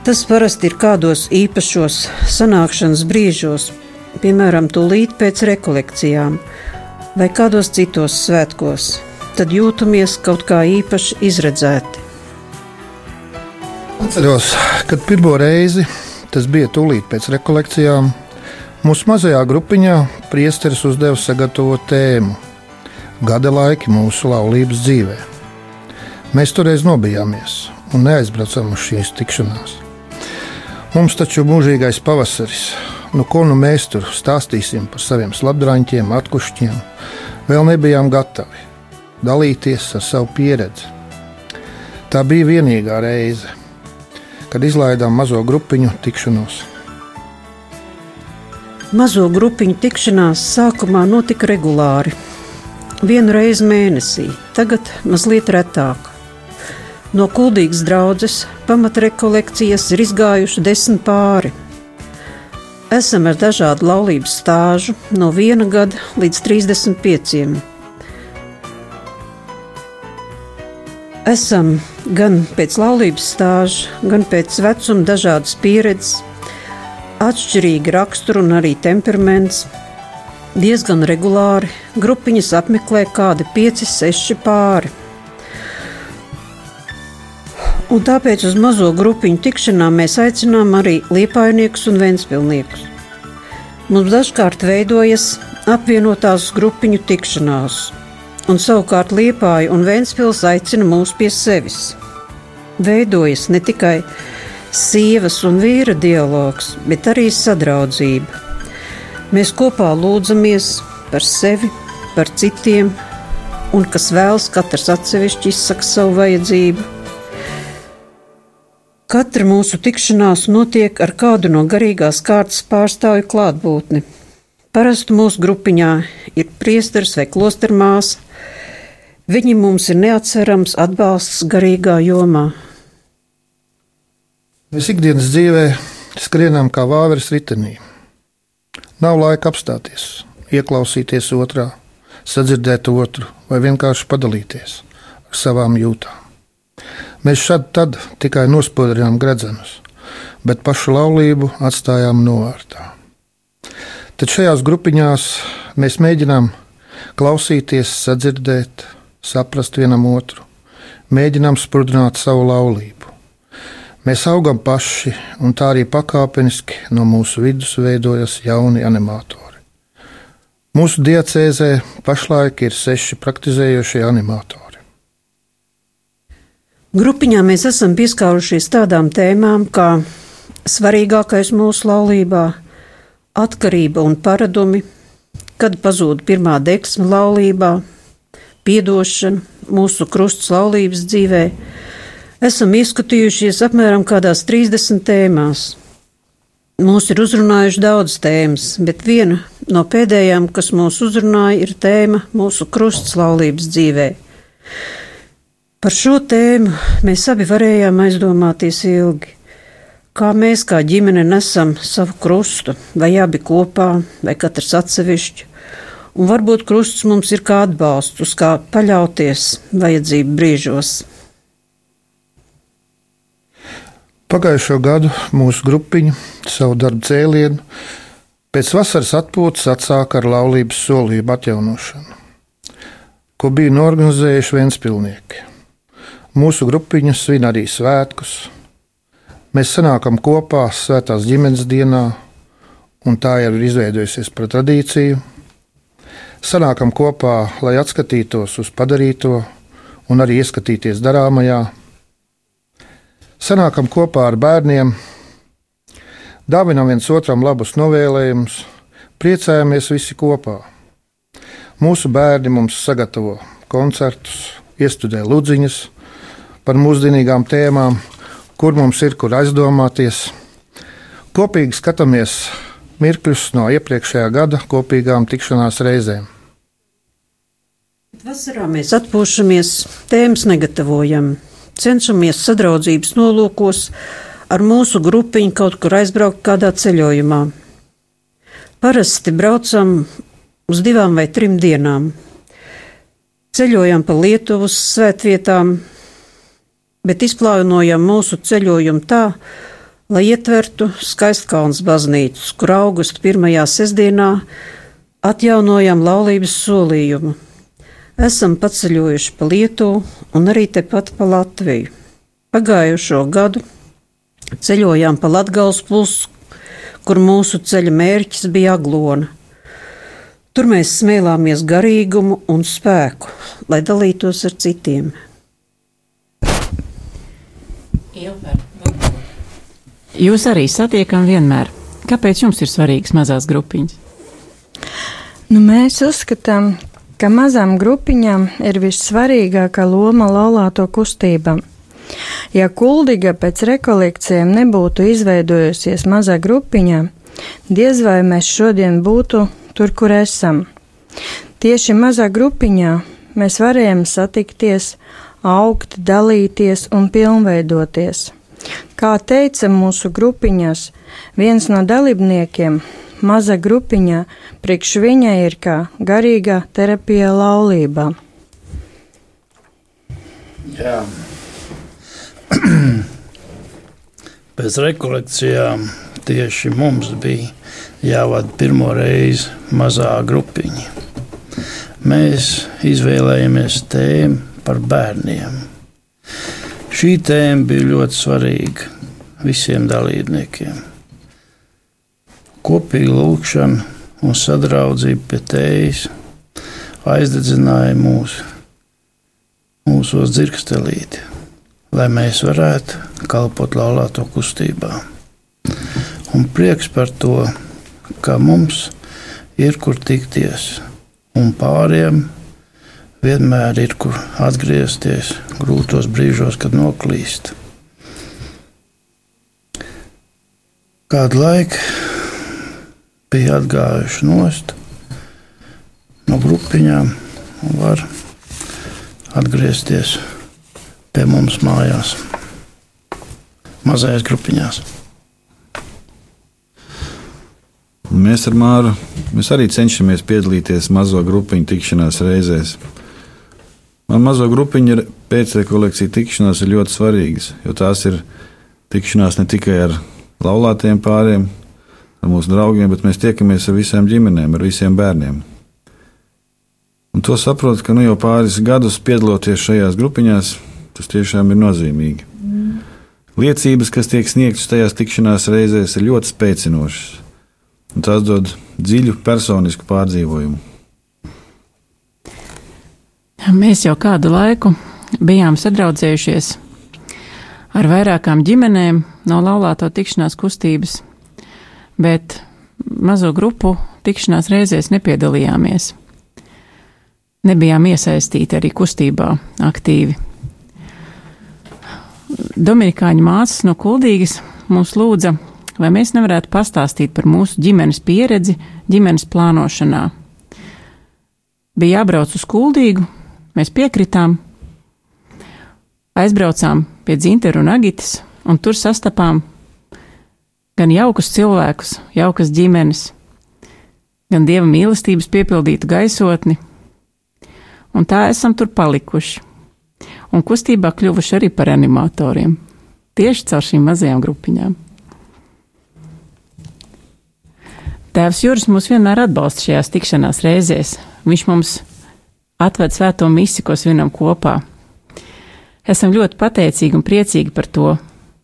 Tas parasti ir kādos īpašos sanākšanas brīžos, piemēram, tūlīt pēc rekolekcijām vai kādos citos svētkos. Tad jūtamies kaut kā īpaši izredzēti. Atceros, kad pirmo reizi Tas bija tūlīt pēc rekolekcijām. Mūsu mazajā grupiņā priesteris uzdeva sagatavot tēmu Gada laiki mūsu laulības dzīvē. Mēs toreiz nobijāmies un neaizbraucām uz šīs tikšanās. Mums taču mūžīgais pavasaris. Nu, ko nu mēs tur stāstīsim par saviem slapdraņķiem, atkušķiem? Vēl nebijām gatavi dalīties ar savu pieredzi. Tā bija vienīgā reize, kad izlaidām mazo grupiņu tikšanos. Mazo grupiņu tikšanās sākumā notika regulāri, vienu reizi mēnesī, tagad mazliet retāk. No kuldīgas draudzes pamatrekolekcijas ir izgājuši desmit pāri. Esam ar dažādu laulības stāžu, no viena gada līdz 35. Esam gan pēc laulības stāža, gan pēc vecuma dažādas pieredzes, atšķirīgi raksturi un arī temperaments. Diezgan regulāri grupiņas apmeklē kādi 5, 6 pāri. Un tāpēc uz mazo grupiņu tikšanām mēs aicinām arī liepainiekus un ventspilniekus. Mums dažkārt veidojas apvienotās grupiņu tikšanās, un savukārt Liepāja un Vēnspils aicina mūs pie sevis. Veidojas ne tikai sievas un vīra dialogs, bet arī sadraudzība. Mēs kopā lūdzamies par sevi, par citiem, un kas vēlas, katrs atsevišķi izsaka savu vajadzību. Katra mūsu tikšanās notiek ar kādu no garīgās kārtas pārstāvju klātbūtni. Parasti mūsu grupiņā ir priesteris vai klostermāsa, Viņi mums ir neatcerams atbalsts garīgā jomā. Mēs ikdienas dzīvē skrienam kā vāveres ritenī. Nav laika apstāties, ieklausīties otrā, sadzirdēt otru vai vienkārši padalīties ar savām jūtām. Mēs šad tad tikai nospodrinām gredzenus, bet pašu laulību atstājām novārtā. Tad šajās grupiņās mēs mēģinām klausīties, sadzirdēt, saprast vienam otru, mēģinām sprudināt savu laulību. Mēs augam paši, un tā arī pakāpeniski no mūsu vidus veidojas jauni animatori. Mūsu diacēzē pašlaik ir seši praktizējošie animatori. Grupiņā mēs esam pieskārušies tādām tēmām kā svarīgākais mūsu laulībā, atkarība un paradumi, kad pazūd pirmā deksme laulībā, piedošana, mūsu krusts laulības dzīvē. Esam izskatījušies apmēram kādās 30 tēmās. Mūs ir uzrunājuši daudz tēmas, bet viena no pēdējām, kas mūs uzrunāja, ir tēma mūsu krusts laulības dzīvē. Par šo tēmu mēs abi varējām aizdomāties ilgi. Kā mēs kā ģimene nesam savu krustu, vai abi kopā, vai katrs atsevišķi, un varbūt krusts mums ir kā atbalsts, uz kā paļauties vajadzību brīžos. Pagājušo gadu mūsu grupiņa savu darbu cēlienu pēc vasaras atpūtas atsāka ar laulības solījumu atjaunošanu, ko bija norganizējuši Vēnspilnieki. Mūsu grupiņa svin arī svētkus. Mēs sanākam kopā svētās ģimenes dienā, un tā jau ir izveidojusies par tradīciju. Sanākam kopā, lai atskatītos uz padarīto un arī ieskatīties darāmajā. Sanākam kopā ar bērniem, dāvinam viens otram labus novēlējumus, priecājamies visi kopā. Mūsu bērni mums sagatavo koncertus, iestudē ludziņas, par mūsdienīgām tēmām, kur mums ir kur aizdomāties. Kopīgi skatāmies mirkļus no iepriekšējā gada kopīgām tikšanās reizēm. Vasarā mēs atpūšamies, tēmas negatavojam, cenšamies sadraudzības nolūkos ar mūsu grupiņu kaut kur aizbraukt kādā ceļojumā. Parasti braucam uz divām vai trim dienām. Ceļojam pa Lietuvas svētvietām, bet izplānojam mūsu ceļojumu tā, lai ietvertu Skaistkalnas baznīcas, kur augusta pirmajā sestdienā atjaunojam laulības solījumu. Esam paceļojuši pa Lietuvu un arī tepat pa Latviju. Pagājušo gadu ceļojām pa Latgals plusu, kur mūsu ceļa mērķis bija Aglona. Tur mēs smēlāmies garīgumu un spēku, lai dalītos ar citiem. Jūs arī satiekam vienmēr. Kāpēc jums ir svarīgas mazās grupiņas? Nu, mēs uzskatām, ka mazām grupiņām ir vissvarīgākā loma laulāto kustībām. Ja Kuldiga pēc rekolekcijiem nebūtu izveidojusies mazā grupiņā, diez vai mēs šodien būtu tur, kur esam. Tieši mazā grupiņā mēs varējām satikties, augt, dalīties un pilnveidoties. Kā teica mūsu grupiņās, viens no dalībniekiem, maza grupiņā, priekš viņai ir kā garīgā terapija laulībā. Jā. (clears throat) Pēc rekolekcijām tieši mums bija jāvada pirmo reizi mazā grupiņa. Mēs izvēlējāmies tēmu par bērniem. Šī tēma bija ļoti svarīga visiem dalībniekiem. Kopīga lūkšana un sadraudzība pie tējas aizdedzināja mūsu, mūsos dzirkstelīti, lai mēs varētu kalpot laulāto kustībā. Un prieks par to, ka mums ir kur tikties, un pāriem vienmēr ir kur atgriezties grūtos brīžos, kad noklīst. Kādu laiku bija atgājuši nost no grupiņām un var atgriezties pie mums mājās, mazajās grupiņās. Mēs ar Māru mēs arī cenšamies piedalīties mazo grupiņu tikšanās reizēs. Man mazo grupiņu pēcrekolekcija tikšanās ir ļoti svarīgas, jo tās ir tikšanās ne tikai ar laulātiem pāriem, ar mūsu draugiem, bet mēs tiekamies ar visām ģimenēm, ar visiem bērniem. Un to saprotu, ka nu jau pāris gadus piedaloties šajās grupiņās, tas tiešām ir nozīmīgi. Mm. Liecības, kas tiek sniegtas tajās tikšanās reizēs, ir ļoti spēcinošas. Tās dod dziļu personisku pārdzīvojumu. Mēs jau kādu laiku bijām sadraudzējušies ar vairākām ģimenēm no laulāto tikšanās kustības, bet mazo grupu tikšanās reizēs nepiedalījāmies. Nebijām iesaistīti arī kustībā aktīvi. Dominikāņu māsas no Kuldīgas mums lūdza, vai mēs nevarētu pastāstīt par mūsu ģimenes pieredzi ģimenes plānošanā. Bija jābrauc uz Kuldīgu, mēs piekritām, aizbraucām pie Dzinteru un Agitas, un tur sastapām gan jaukus cilvēkus, jaukas ģimenes, gan dieva mīlestības piepildītu gaisotni, un tā esam tur palikuši, un kustībā kļuvuši arī par animatoriem, tieši caur šīm mazajām grupiņām. Tēvs Juris mūs vienmēr atbalsta šajās tikšanās reizēs. Viņš mums atved svēto misiju, ko svinam kopā. Esam ļoti pateicīgi un priecīgi par to.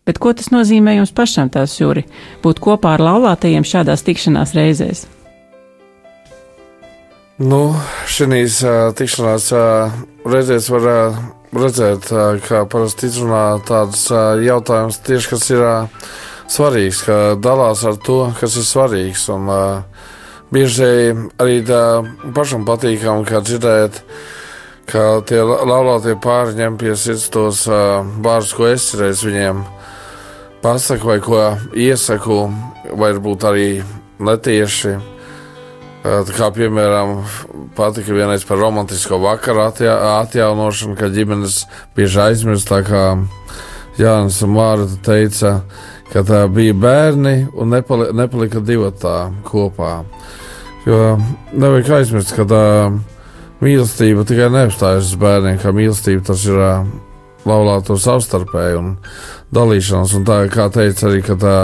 Bet ko tas nozīmē jums pašam, tās jūri, būt kopā ar laulātajiem šādās tikšanās reizēs? Nu, šīs uh, tikšanās uh, reizēs var uh, redzēt, uh, ka parasti izrunā tādus uh, jautājumus tieši, kas ir uh, svarīgs, ka dalās ar to, kas ir svarīgs. Un, uh, bieži arī tā pašam patīkami, kā dzirdēt, ka tie laulātie pāri ņem pie sirds tos uh, vārdus, ko es reiz viņiem pasaku, vai ko iesaku, varbūt arī netieši. Kā piemēram, patika vienreiz par romantisko vakaru atja atjaunošanu, kad ģimenes bieži aizmirst. Tā kā Jānis Mārta teica, ka tā bija bērni un nepali nepalika divi tā kopā. Jo nevajag aizmirst, ka tā mīlestība tikai neapstājas uz bērniem, kā mīlestība tas ir uh, laulāto savstarpēji un dalīšanās. Un tā, kā teica arī, ka tā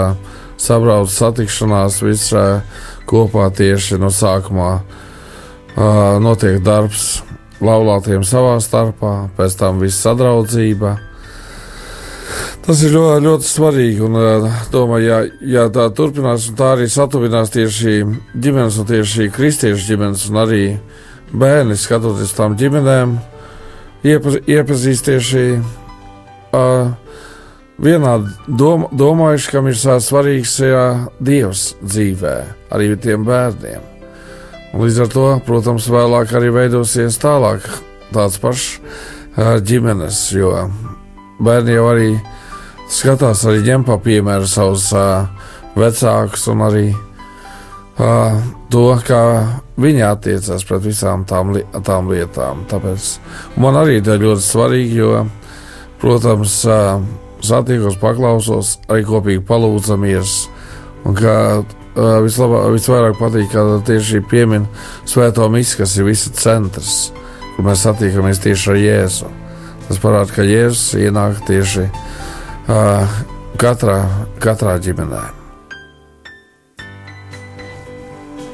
sabrauc satikšanās viss uh, kopā tieši no sākumā uh, notiek darbs laulātiem savā starpā, pēc tam viss sadraudzība. Tas ir ļoti, ļoti svarīgi. Un, domāju, ja, ja tā turpinās, un tā arī satuvinās tieši ģimenes, un tieši kristiešu ģimenes, un arī uh, bērni, skatoties tām ģimenēm, iepaz, iepazīst tieši uh, vienā dom, domājuši, kam ir svarīgs uh, Dievs dzīvē, arī tiem bērniem. Un līdz ar to, protams, vēlāk arī veidosies tālāk tāds pašs uh, ģimenes, jo bērni jau arī skatās, arī ņem pa piemēru savus uh, vecākus un arī uh, to, kā viņi attiecās pret visām tām, li tām lietām. Tāpēc man arī tas ļoti svarīgi, jo, protams, satiekos, paklausos, arī kopīgi palūdzamies. Un kā vislabāk, visvairāk patīk, ka tieši piemin svēto misiju, kas ir visa centrs, kur mēs satiekamies tieši ar Jēzu. Tas parāda, ka Jēzus ienāk tieši uh, katrā, katrā ģimenē.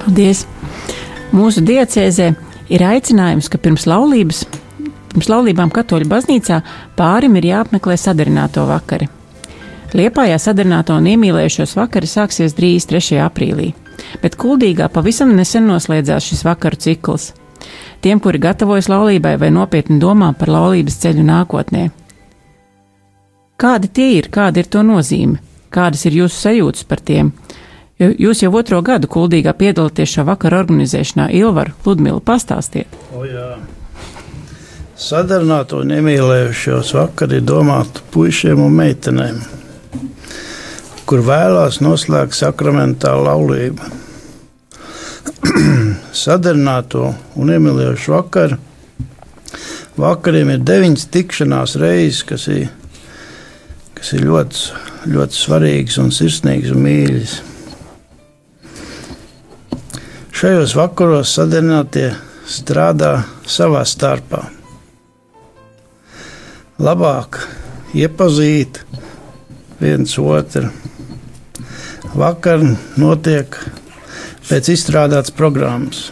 Paldies! Mūsu diecēzē ir aicinājums, ka pirms laulības, pirms laulībām katoļu baznīcā pārim ir jāapmeklē sadarināto vakari. Liepājā sadarināto un iemīlējušos vakari sāksies drīz 3. aprīlī, bet kuldīgā pavisam nesen noslēdzās šis vakaru cikls. Tiem, kuri gatavojas laulībai vai nopietni domā par laulības ceļu nākotnē. Kādi tie ir, kāda ir to nozīme, kādas ir jūsu sajūtas par tiem, Jūs jau otro gadu kuldīgā piedalāties šā vakara organizēšanā. Ilvar, Ludmila, pastāstiet. O, jā. Sadarināto un iemīlējušos vakari ir domāti puišiem un meitenēm, kur vēlās noslēgt sakramentālu laulību. (clears throat) Sadarināto un iemīlējušu vakaru vakariem ir deviņas tikšanās reizes, kas ir, kas ir ļoti, ļoti svarīgas un sirsnīgas un mīļas. Šajos vakaros sadarinātie strādā savā starpā. Labāk iepazīt viens otru. Vakar notiek pēc izstrādātas programmas.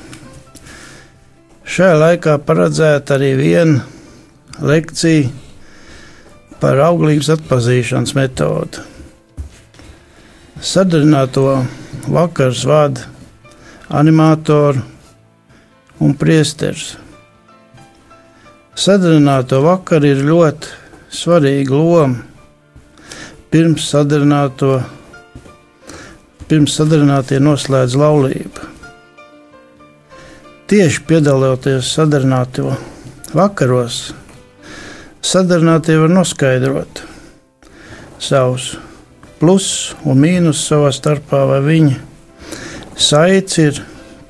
Šajā laikā paredzēta arī viena lekcija par auglības atpazīšanas metodu. Sadarbināto vakars vada animatoru un priesteris. Sadarbināto vakaru ir ļoti svarīga loma pirms sadarbināto, pirms sadarbinātie noslēdz laulību. Tieši piedaloties sadarbināto vakaros, sadarbinātie var noskaidrot savus plusus un mīnus savā starpā, vai viņi saites ir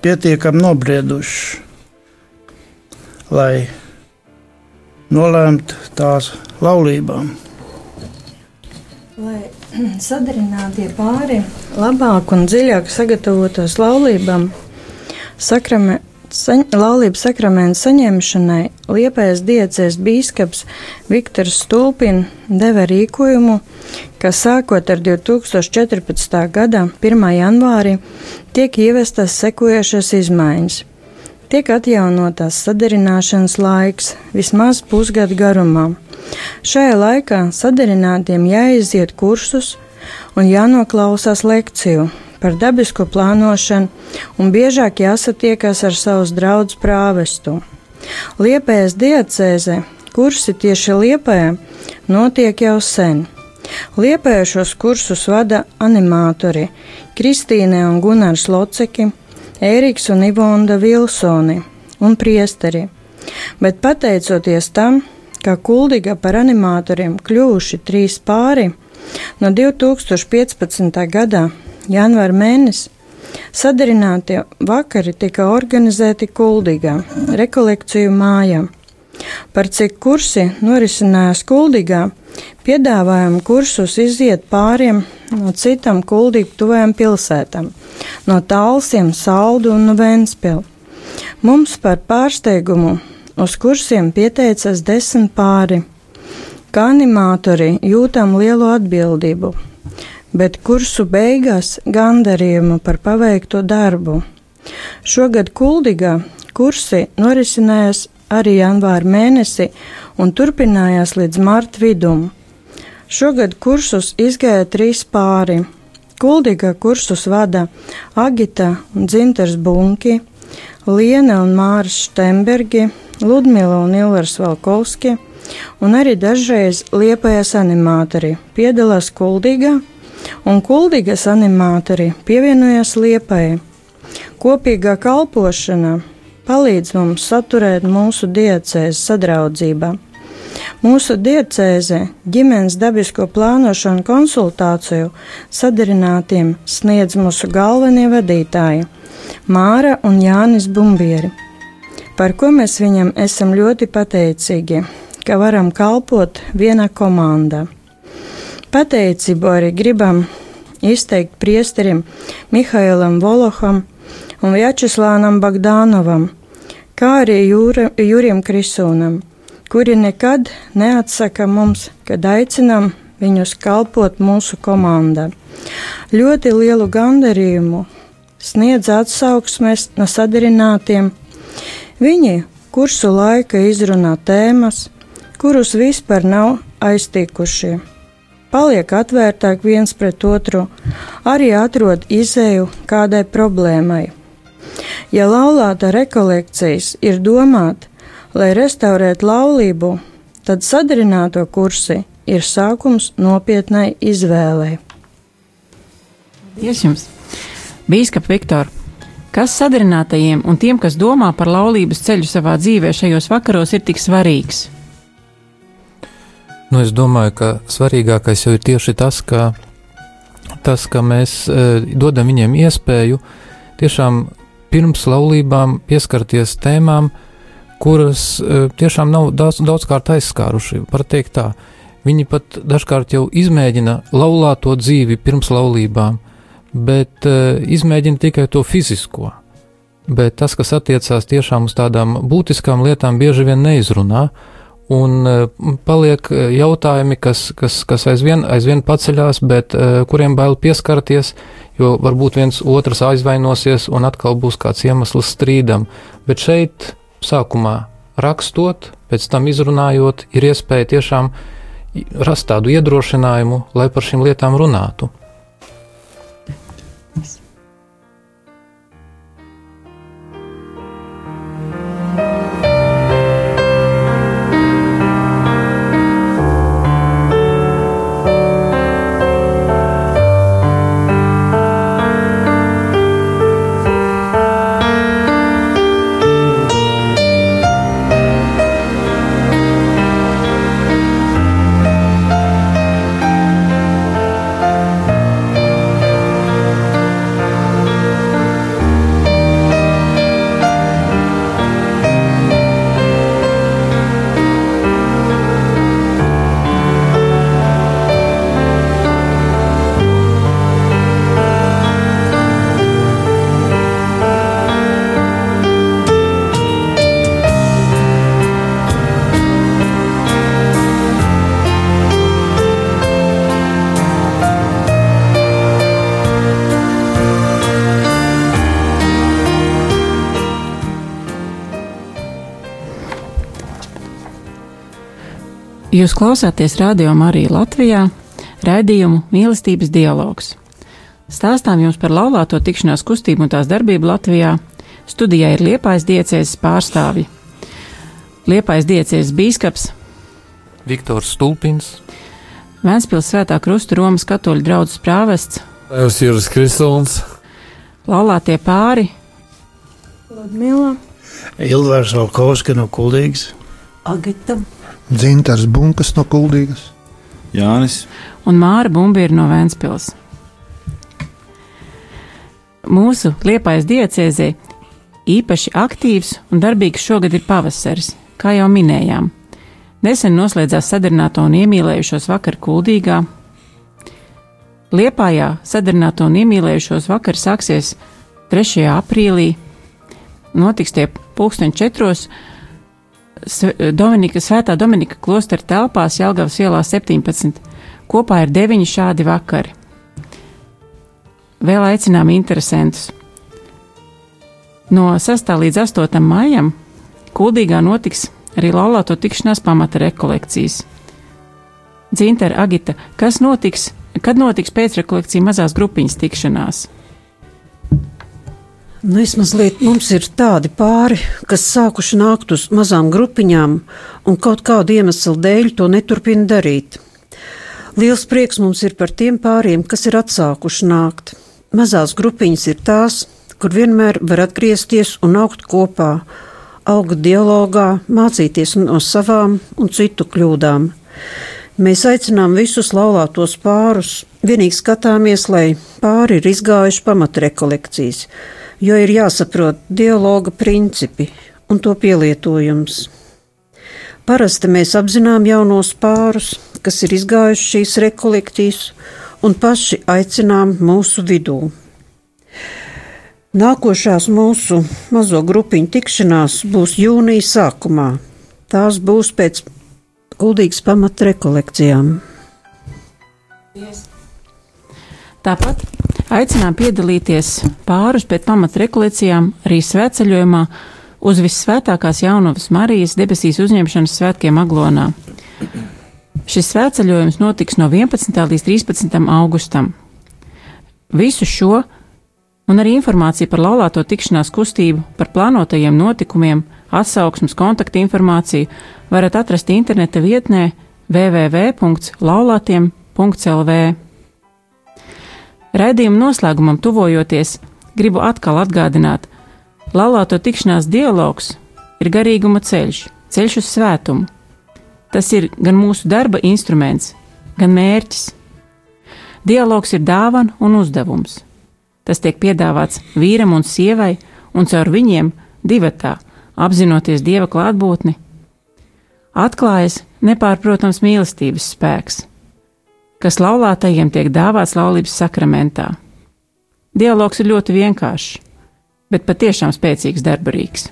pietiekami nobriedušas, lai nolēmtu tās laulībām. Lai (clears throat) sadarinātie pāri labāk un dziļāk sagatavotos laulībām, sakrame, saņ, laulības sakramenta saņemšanai Liepājas diecēs bīskaps Viktors Stulpin deva rīkojumu, ka sākot ar 2014. gada 1. janvāri tiek ievestas sekojošas izmaiņas. Tiek atjaunotās sadarināšanas laiks vismaz pusgadu garumā. Šajā laikā sadarinātiem jāiziet kursus un jānoklausās lekciju par dabisko plānošanu un biežāk jāsatiekas ar savus draugus prāvestu. Liepējas diacēze kursi tieši Liepējā notiek jau sen. Liepējušos kursus vada animatori Kristīne un Gunārs Loceki, Ēriks un Ivonda Vilsoni un priesteri. Bet pateicoties tam, ka Kuldīga par animatoriem kļuvuši trīs pāri, no 2015. gada janvāra mēnesis sadarinātie vakari tika organizēti Kuldīgā, rekolekciju mājā. Par cik kursi norisinājās Kuldīgā, Piedāvājam kursus iziet pāriem no citām kuldīgu tuvējām pilsētām, no Tālsiem, Saldu un no Ventspili. Mums par pārsteigumu uz kursiem pieteicās desmit pāri. Kā animatori jūtam lielu atbildību, bet kursu beigās gandarījumu par paveikto darbu. Šogad Kuldigā kursi norisinājās arī janvāra mēnesi un turpinājās līdz marta vidum. Šogad kursus izgāja trīs pāri. Kuldīgā kursus vada Agita un Dzintars Bunki, Liena un Māris Štembergi, Ludmila un Ilvars Valkovski, un arī dažreiz liepājas animatori piedalās Kuldīgā, un Kuldīgas animatori pievienojas liepai. Kopīgā kalpošana palīdz mums saturēt mūsu diecēzes sadraudzībā. Mūsu diecēze ģimenes dabisko plānošanu konsultāciju sadarinātiem sniedz mūsu galvenie vadītāji - Māra un Jānis Bumbieri, par ko mēs viņam esam ļoti pateicīgi, ka varam kalpot vienā komandā. Pateicību arī gribam izteikt priesterim Mihailam Voloham un Vjačeslānam Bagdānovam, kā arī Jūra, Jurim Krisūnam, kuri nekad neatsaka mums, kad aicinām viņus kalpot mūsu komandā. Ļoti lielu gandarījumu sniedz atsauksmes no sadarinātiem. Viņi kursu laika izrunā tēmas, kurus vispār nav aiztīkušie. Paliek atvērtāk viens pret otru, arī atrod izēju kādai problēmai. Ja laulāta rekolekcijas ir domāta, lai restaurētu laulību, tad sadarināto kursi ir sākums nopietnai izvēlei. Paldies jums! Bīskap Viktor! Kas sadarinātajiem un tiem, kas domā par laulības ceļu savā dzīvē šajos vakaros, ir tik svarīgs? Nu, es domāju, ka svarīgākais jau ir tieši tas, ka, tas, ka mēs e, dodam viņiem iespēju tiešām pirms laulībām pieskarties tēmām, kuras uh, tiešām nav daudz, daudzkārt aizskāruši. Var teikt tā, viņi pat dažkārt jau izmēģina laulāto dzīvi pirms laulībām, bet uh, izmēģina tikai to fizisko. Bet tas, kas attiecās tiešām uz tādām būtiskām lietām, bieži vien neizrunā. Un uh, paliek jautājumi, kas, kas, kas aizvien, aizvien paceļās, bet uh, kuriem bail pieskarties, jo varbūt viens otrs aizvainosies un atkal būs kāds iemesls strīdam. Bet šeit sākumā rakstot, pēc tam izrunājot, ir iespēja tiešām rast tādu iedrošinājumu, lai par šīm lietām runātu. Jūs klausāties radio Marija Latvijā, raidījumu mīlestības dialogs. Stāstām jums par laulāto tikšanās kustību un tās darbību Latvijā. Studijā ir Liepājas diecēzes pārstāvji. Liepājas diecēzes bīskaps Viktors Stulpins, Vēnspils svētā krusta Romas katoļu draugs prāvests, Tēvs Juris Kristons, laulātie pāri, Ludmila, Ilvārs Valkovska no Kuldīgas. Agita, Dzintars Bunkas no Kuldīgas. Jānis, un Māra Bumbiera no Vēnspils. Mūsu liepais diecēzē īpaši aktīvs un darbīgs šogad ir pavasaris, kā jau minējām. Nesen noslēdzās sadarināto un iemīlējušos vakar Kuldīgā. Liepājā sadarināto un iemīlējušos vakar sāksies 3. aprīlī. Notiks tie pulksteņi četros Dominika, Svētā Dominika klostera telpās Jelgavas ielā 17. Kopā ir deviņi šādi vakari. Vēl aicinām interesantus. No 6. līdz 8. maijam Kuldīgā notiks arī laulāto tikšanās pamata rekolekcijas. Dzintara Agita, kas notiks, kad notiks pēcrekolekcija mazās grupiņas tikšanās? Nu, vismaz liet, mums ir tādi pāri, kas sākuši nākt uz mazām grupiņām un kaut kādu iemeslu dēļ to neturpina darīt. Liels prieks mums ir par tiem pāriem, kas ir atsākuši nākt. Mazās grupiņas ir tās, kur vienmēr var atgriezties un augt kopā, augt dialogā, mācīties no savām un citu kļūdām. Mēs aicinām visus laulātos pārus, vienīgi skatāmies, lai pāri ir izgājuši pamatrekolekcijas jo ir jāsaprot dialoga principi un to pielietojums. Parasti mēs apzinām jaunos pārus, kas ir izgājuši šīs rekolekcijas, un paši aicinām mūsu vidū. Nākošās mūsu mazo grupiņu tikšanās būs jūnija sākumā. Tās būs pēc kuldīgas pamata rekolekcijām. Tāpat aicinām piedalīties pārus pēc pamata rekolekcijām arī svētceļojumā uz visvētākās jaunavas Marijas debesīs uzņemšanas svētkiem Aglonā. Šis svētceļojums notiks no 11. līdz 13. augustam. Visu šo un arī informāciju par laulāto tikšanās kustību, par plānotajiem notikumiem, atsauksmes, kontaktinformāciju varat atrast interneta vietnē www.laulātiem.lv. Raidījuma noslēgumam tuvojoties, gribu atkal atgādināt, laulāto tikšanās dialogs ir garīguma ceļš, ceļš uz svētumu. Tas ir gan mūsu darba instruments, gan mērķis. Dialogs ir dāvana un uzdevums. Tas tiek piedāvāts vīram un sievai, un caur viņiem divatā apzinoties dieva klātbūtni, atklājas nepārprotams mīlestības spēks, kas laulātajiem tiek dāvāts laulības sakramentā. Dialogs ir ļoti vienkāršs, bet patiešām spēcīgs darbarīgs.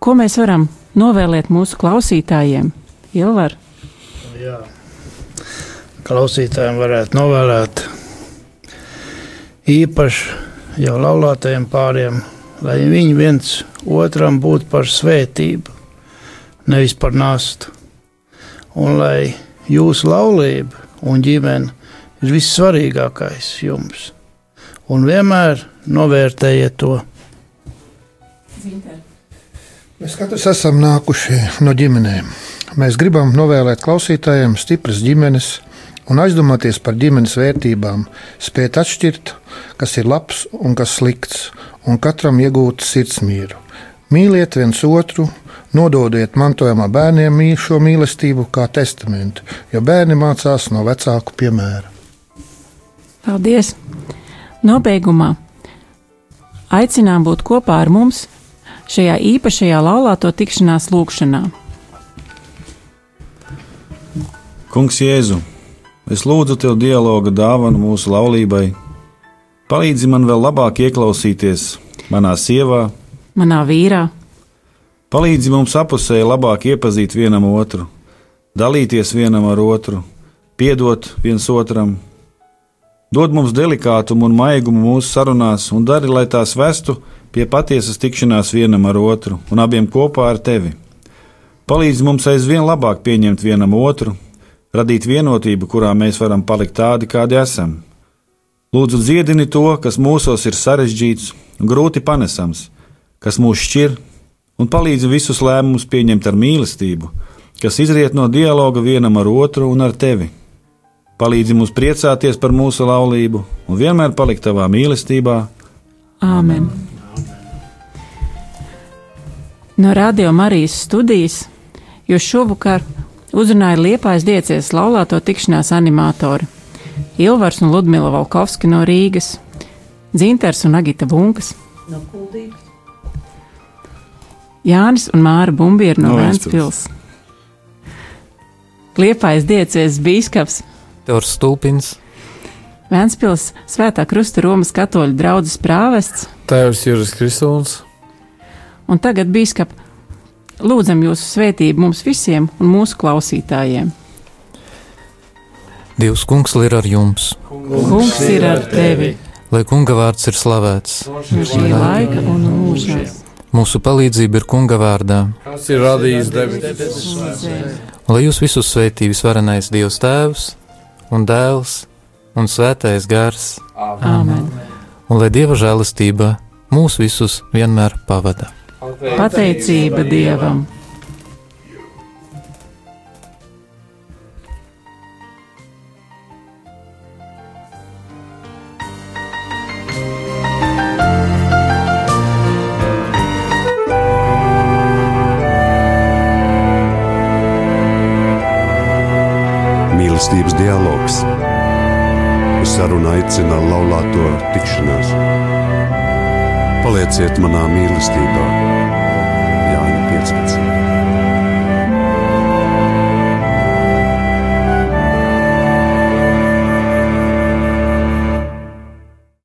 Ko mēs varam novēlēt mūsu klausītājiem? Ilvar? Jā. Klausītājiem varētu novēlēt īpaši jau laulātajiem pāriem, lai viņi viens otram būtu par svētību, nevis par nastu. Un lai jūsu laulība un ģimene ir vissvarīgākais jums. Un vienmēr novērtējiet to. Zinter. Mēs katrs esam nākuši no ģimenēm. Mēs gribam novēlēt klausītājiem stipras ģimenes un aizdomāties par ģimenes vērtībām, spēt atšķirt, kas ir labs un kas slikts, un katram iegūt sirdsmieru. Mīliet viens otru, nododiet mantojumā bērniem šo mīlestību kā testamentu, jo bērni mācās no vecāku piemēra. Paldies! Nobeigumā aicinām būt kopā ar mums šajā īpašajā laulāto tikšanās lūkšanā. Kungs Jēzu, es lūdzu Tev dialoga dāvanu mūsu laulībai. Palīdzi man vēl labāk ieklausīties manā sievā, Manā vīrā, palīdzi mums apusēji labāk iepazīt vienam otru, dalīties vienam ar otru, piedot viens otram. Dod mums delikātumu un maigumu mūsu sarunās, un dari, lai tās vestu pie patiesas tikšanās vienam ar otru un abiem kopā ar tevi. Palīdzi mums aizvien labāk pieņemt vienam otru, radīt vienotību, kurā mēs varam palikt tādi, kādi esam. Lūdzu, dziedini to, kas mūsos ir sarežģīts un grūti panesams, kas mūs šķir, un palīdzi visus lēmumus pieņemt ar mīlestību, kas izriet no dialoga vienam ar otru un ar tevi. Palīdzi mums priecāties par mūsu laulību un vienmēr palikt tavā mīlestībā. Āmen! No Radio Marijas studijas jūs šovakar uzrunājāt Liepājas diecēs laulāto tikšanās animatori Ilvars un Ludmila Valkovski no Rīgas, Dzinters un Agita Bunkas, No kuldības. Jānis un Māra Bumbieri no No Vēncpils. Liepājas diecēs bīskaps Teors Stulpins, Vēncpils Svētā Krusta Romas katoļu draudzes prāvests Tēvs Juris Kristūns, un tagad bīskap lūdzam jūsu svētību mums visiem un mūsu klausītājiem. Dievs kungs ir ar jums, Kungs ir ar tevi, lai kunga vārds ir slavēts. šī laika un mūžās. Mūsu palīdzība ir kunga vārdā, kas ir radījis debesis. lai jūs visus sveitī visvarenais Dievs Tēvs un Dēls un Svētais Gars, Āmen. un lai Dieva žēlastība mūs visus vienmēr pavada. Pateicība Dievam! Mīlestības dialogs. Uz sarunu aicina laulāto tikšanās. Palieciet manā mīlestībā, Jāņa 15.